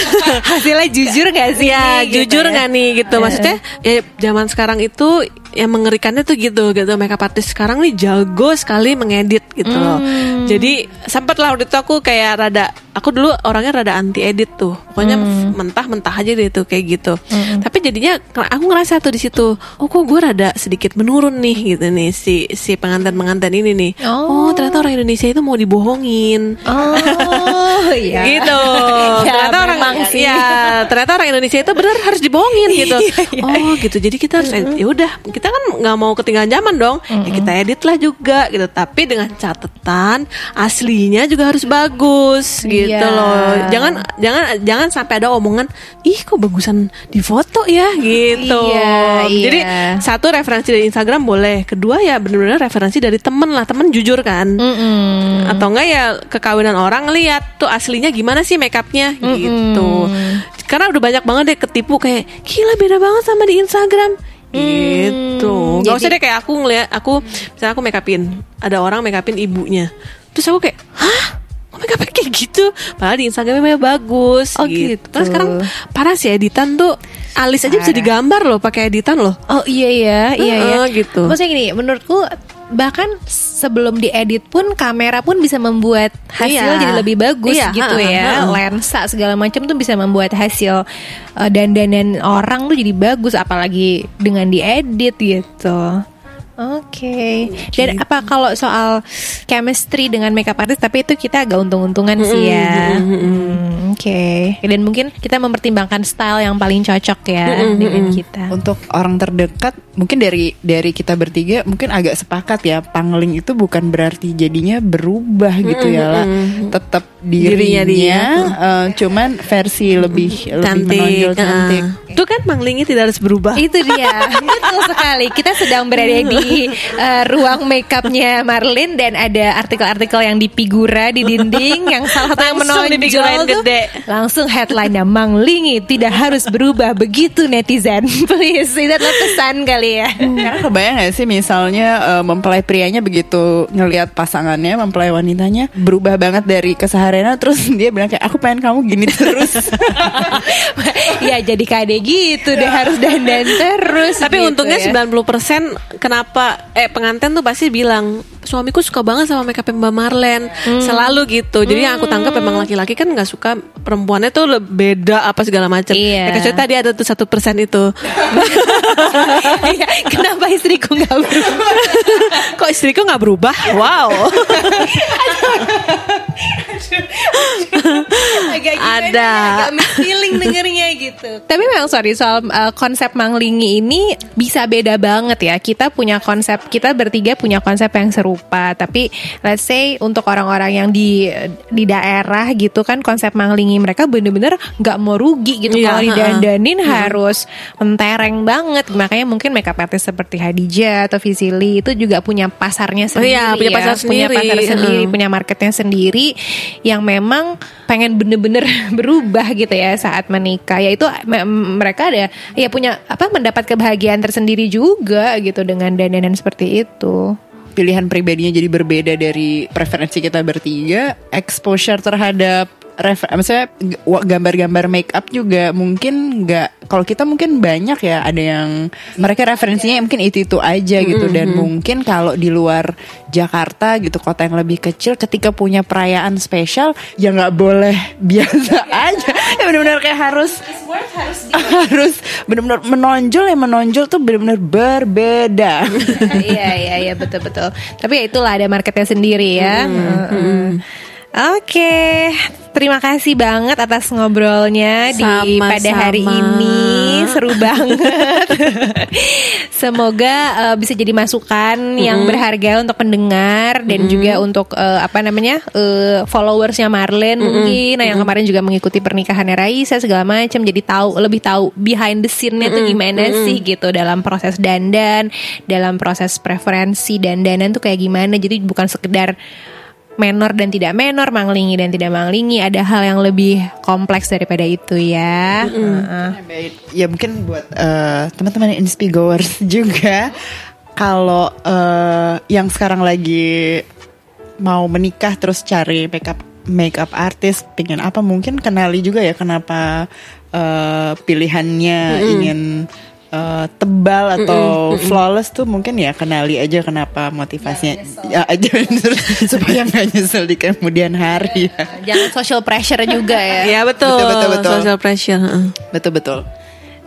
Hasilnya jujur gak sih?
ya
Gitu
jujur
ya.
nggak nih gitu maksudnya ya zaman sekarang itu yang mengerikannya tuh gitu gitu. Makeup artist sekarang nih jago sekali mengedit gitu loh.
Hmm.
jadi sempat lah waktu itu aku kayak rada aku dulu orangnya rada anti edit tuh. Pokoknya
Hmm.
mentah-mentah aja deh tuh kayak gitu. Tapi jadinya aku ngerasa tuh di situ oh kok gue rada sedikit menurun nih gitu nih si si pengantin pengantin ini nih.
Oh.
oh ternyata orang Indonesia itu mau dibohongin.
Oh (laughs) iya.
gitu. (laughs)
Ya,
ternyata orang
sih.
ya, ternyata orang Indonesia itu benar harus dibohongin gitu. (laughs) oh, gitu. Jadi kita harus ya udah, kita kan nggak mau ketinggalan zaman dong. Ya kita edit lah juga gitu. Tapi dengan catatan aslinya juga harus bagus gitu
Iya.
loh. Jangan jangan jangan sampai ada omongan, "Ih, kok bagusan di foto ya?" gitu.
Iya, iya.
Jadi satu referensi dari Instagram boleh, kedua ya benar-benar referensi dari temen lah, temen jujur kan
Mm-mm.
atau enggak ya kekawinan orang lihat tuh aslinya gimana sih makeupnya? Gitu. Karena udah banyak banget deh ketipu kayak gila beda banget sama di Instagram. Gitu. Nggak
jadi-
usah deh kayak aku ngeliat aku misalnya aku makeupin ada orang makeupin ibunya. Terus aku kayak hah? Kok makeupnya kayak gitu? Padahal di Instagramnya bagus
Oh,
gitu.
gitu.
Kan sekarang parah sih editan tuh alis aja bisa
Parah.
digambar loh pakai editan loh.
Oh iya ya, iya ya.
Heeh, gitu.
Maksudnya gini, menurutku bahkan sebelum diedit pun kamera pun bisa membuat hasil
Iya.
jadi lebih bagus
Iya,
gitu ya. Lensa segala macam tuh bisa membuat hasil uh, dandanan orang tuh jadi bagus apalagi dengan diedit gitu. Oke. Dan apa kalau soal chemistry dengan makeup artist tapi itu kita agak untung-untungan sih ya. Hmm, Oke. Dan mungkin kita mempertimbangkan style yang paling cocok ya dengan kita.
Untuk orang terdekat mungkin dari dari kita bertiga mungkin agak sepakat ya pangling itu bukan berarti jadinya berubah gitu ya lah. Tetap dirinya,
Dirinya dia.
eh, cuman versi lebih lebih
cantik.
menonjol cantik.
Ah. Itu kan manglingnya tidak harus berubah.
Itu dia, (laughs) betul sekali. Kita sedang berada di eh, ruang makeupnya Marlin dan ada artikel-artikel yang di figura di dinding yang salah satu yang menonjol tuh
gede.
langsung headline-nya Manglingi tidak harus berubah begitu netizen. (laughs) Please, itu adalah pesan kali ya.
Karena kebayang gak sih misalnya eh, mempelai prianya begitu ngelihat pasangannya mempelai wanitanya berubah banget dari kesehariannya terus (laughs) dia bilang kayak aku pengen kamu gini terus. (laughs)
ya jadi kade gitu deh harus dandan terus.
Tapi
gitu
untungnya
ya.
90% kenapa eh pengantin tuh pasti bilang suamiku suka banget sama makeup Mbak Marlen
Hmm.
selalu gitu. Jadi yang aku tangkap memang laki-laki kan nggak suka perempuannya tuh beda apa segala macam.
Iya.
Ya, kecuali tadi ada tuh satu persen itu. (laughs)
Iya, Kenapa istriku nggak berubah?
Kok istriku nggak berubah? Wow. (laughs)
agak gimana,
Ada.
agak mixed feeling dengernya gitu. Tapi memang sorry soal uh, konsep manglingi ini bisa beda banget ya. Kita punya konsep, kita bertiga punya konsep yang serupa. Tapi let's say untuk orang-orang yang di di daerah gitu kan konsep manglingi mereka bener-bener nggak mau rugi gitu.
Iya,
Kalau didandanin harus mentereng banget. Makanya mungkin makeup artist seperti Hadijah atau Visili itu juga punya pasarnya
Oh
sendiri.
iya, punya
ya.
pasar
punya
sendiri.
pasar sendiri,
Heeh.
punya marketnya sendiri yang memang pengen bener-bener (laughs) berubah gitu ya saat menikah. Yaitu me- mereka ada ya punya apa mendapat kebahagiaan tersendiri juga gitu dengan dandanan seperti itu.
Pilihan pribadinya jadi berbeda dari preferensi kita bertiga, exposure terhadap refer maksudnya gambar-gambar make up juga mungkin nggak kalau kita mungkin banyak ya ada yang mereka referensinya mungkin itu itu aja gitu. Dan mungkin kalau di luar Jakarta gitu kota yang lebih kecil ketika punya perayaan spesial ya nggak boleh (laughs) biasa aja. Ya benar-benar kayak harus (laughs) harus benar-benar menonjol ya menonjol tuh benar-benar berbeda.
Iya iya iya betul betul tapi ya itulah ada marketnya sendiri ya. Heeh. Oke, terima kasih banget atas ngobrolnya di
Sama-sama.
pada hari ini. Seru (laughs) banget. (laughs) Semoga eh, bisa jadi masukan yang berharga untuk pendengar dan juga untuk eh, apa namanya eh, followersnya Marlen mungkin, nah yang kemarin juga mengikuti pernikahannya Raisa segala macam, jadi tahu lebih tahu behind the scene-nya tuh gimana sih gitu dalam proses dandan, dalam proses preferensi dandanan tuh kayak gimana. Jadi bukan sekedar menor dan tidak menor, manglingi dan tidak manglingi, ada hal yang lebih kompleks daripada itu ya. Heeh.
Ya, baik. Ya mungkin buat eh, teman-teman inspi goers (laughs) juga kalau eh, yang sekarang lagi mau menikah terus cari makeup makeup artist pengen apa mungkin kenali juga ya kenapa eh, pilihannya ingin eh, tebal atau flawless tuh mungkin ya kenali aja kenapa motivasinya ya aja (laughs) supaya nggak nyesel di kemudian hari ya.
Jangan social pressure juga ya. (laughs)
ya betul.
Betul, betul, betul.
Social pressure. heeh.
betul betul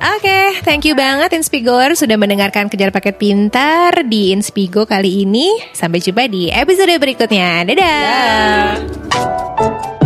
Oke, thank you banget Inspigoer sudah mendengarkan Kejar Paket Pintar di Inspigo kali ini. Sampai jumpa di episode berikutnya. Dadah.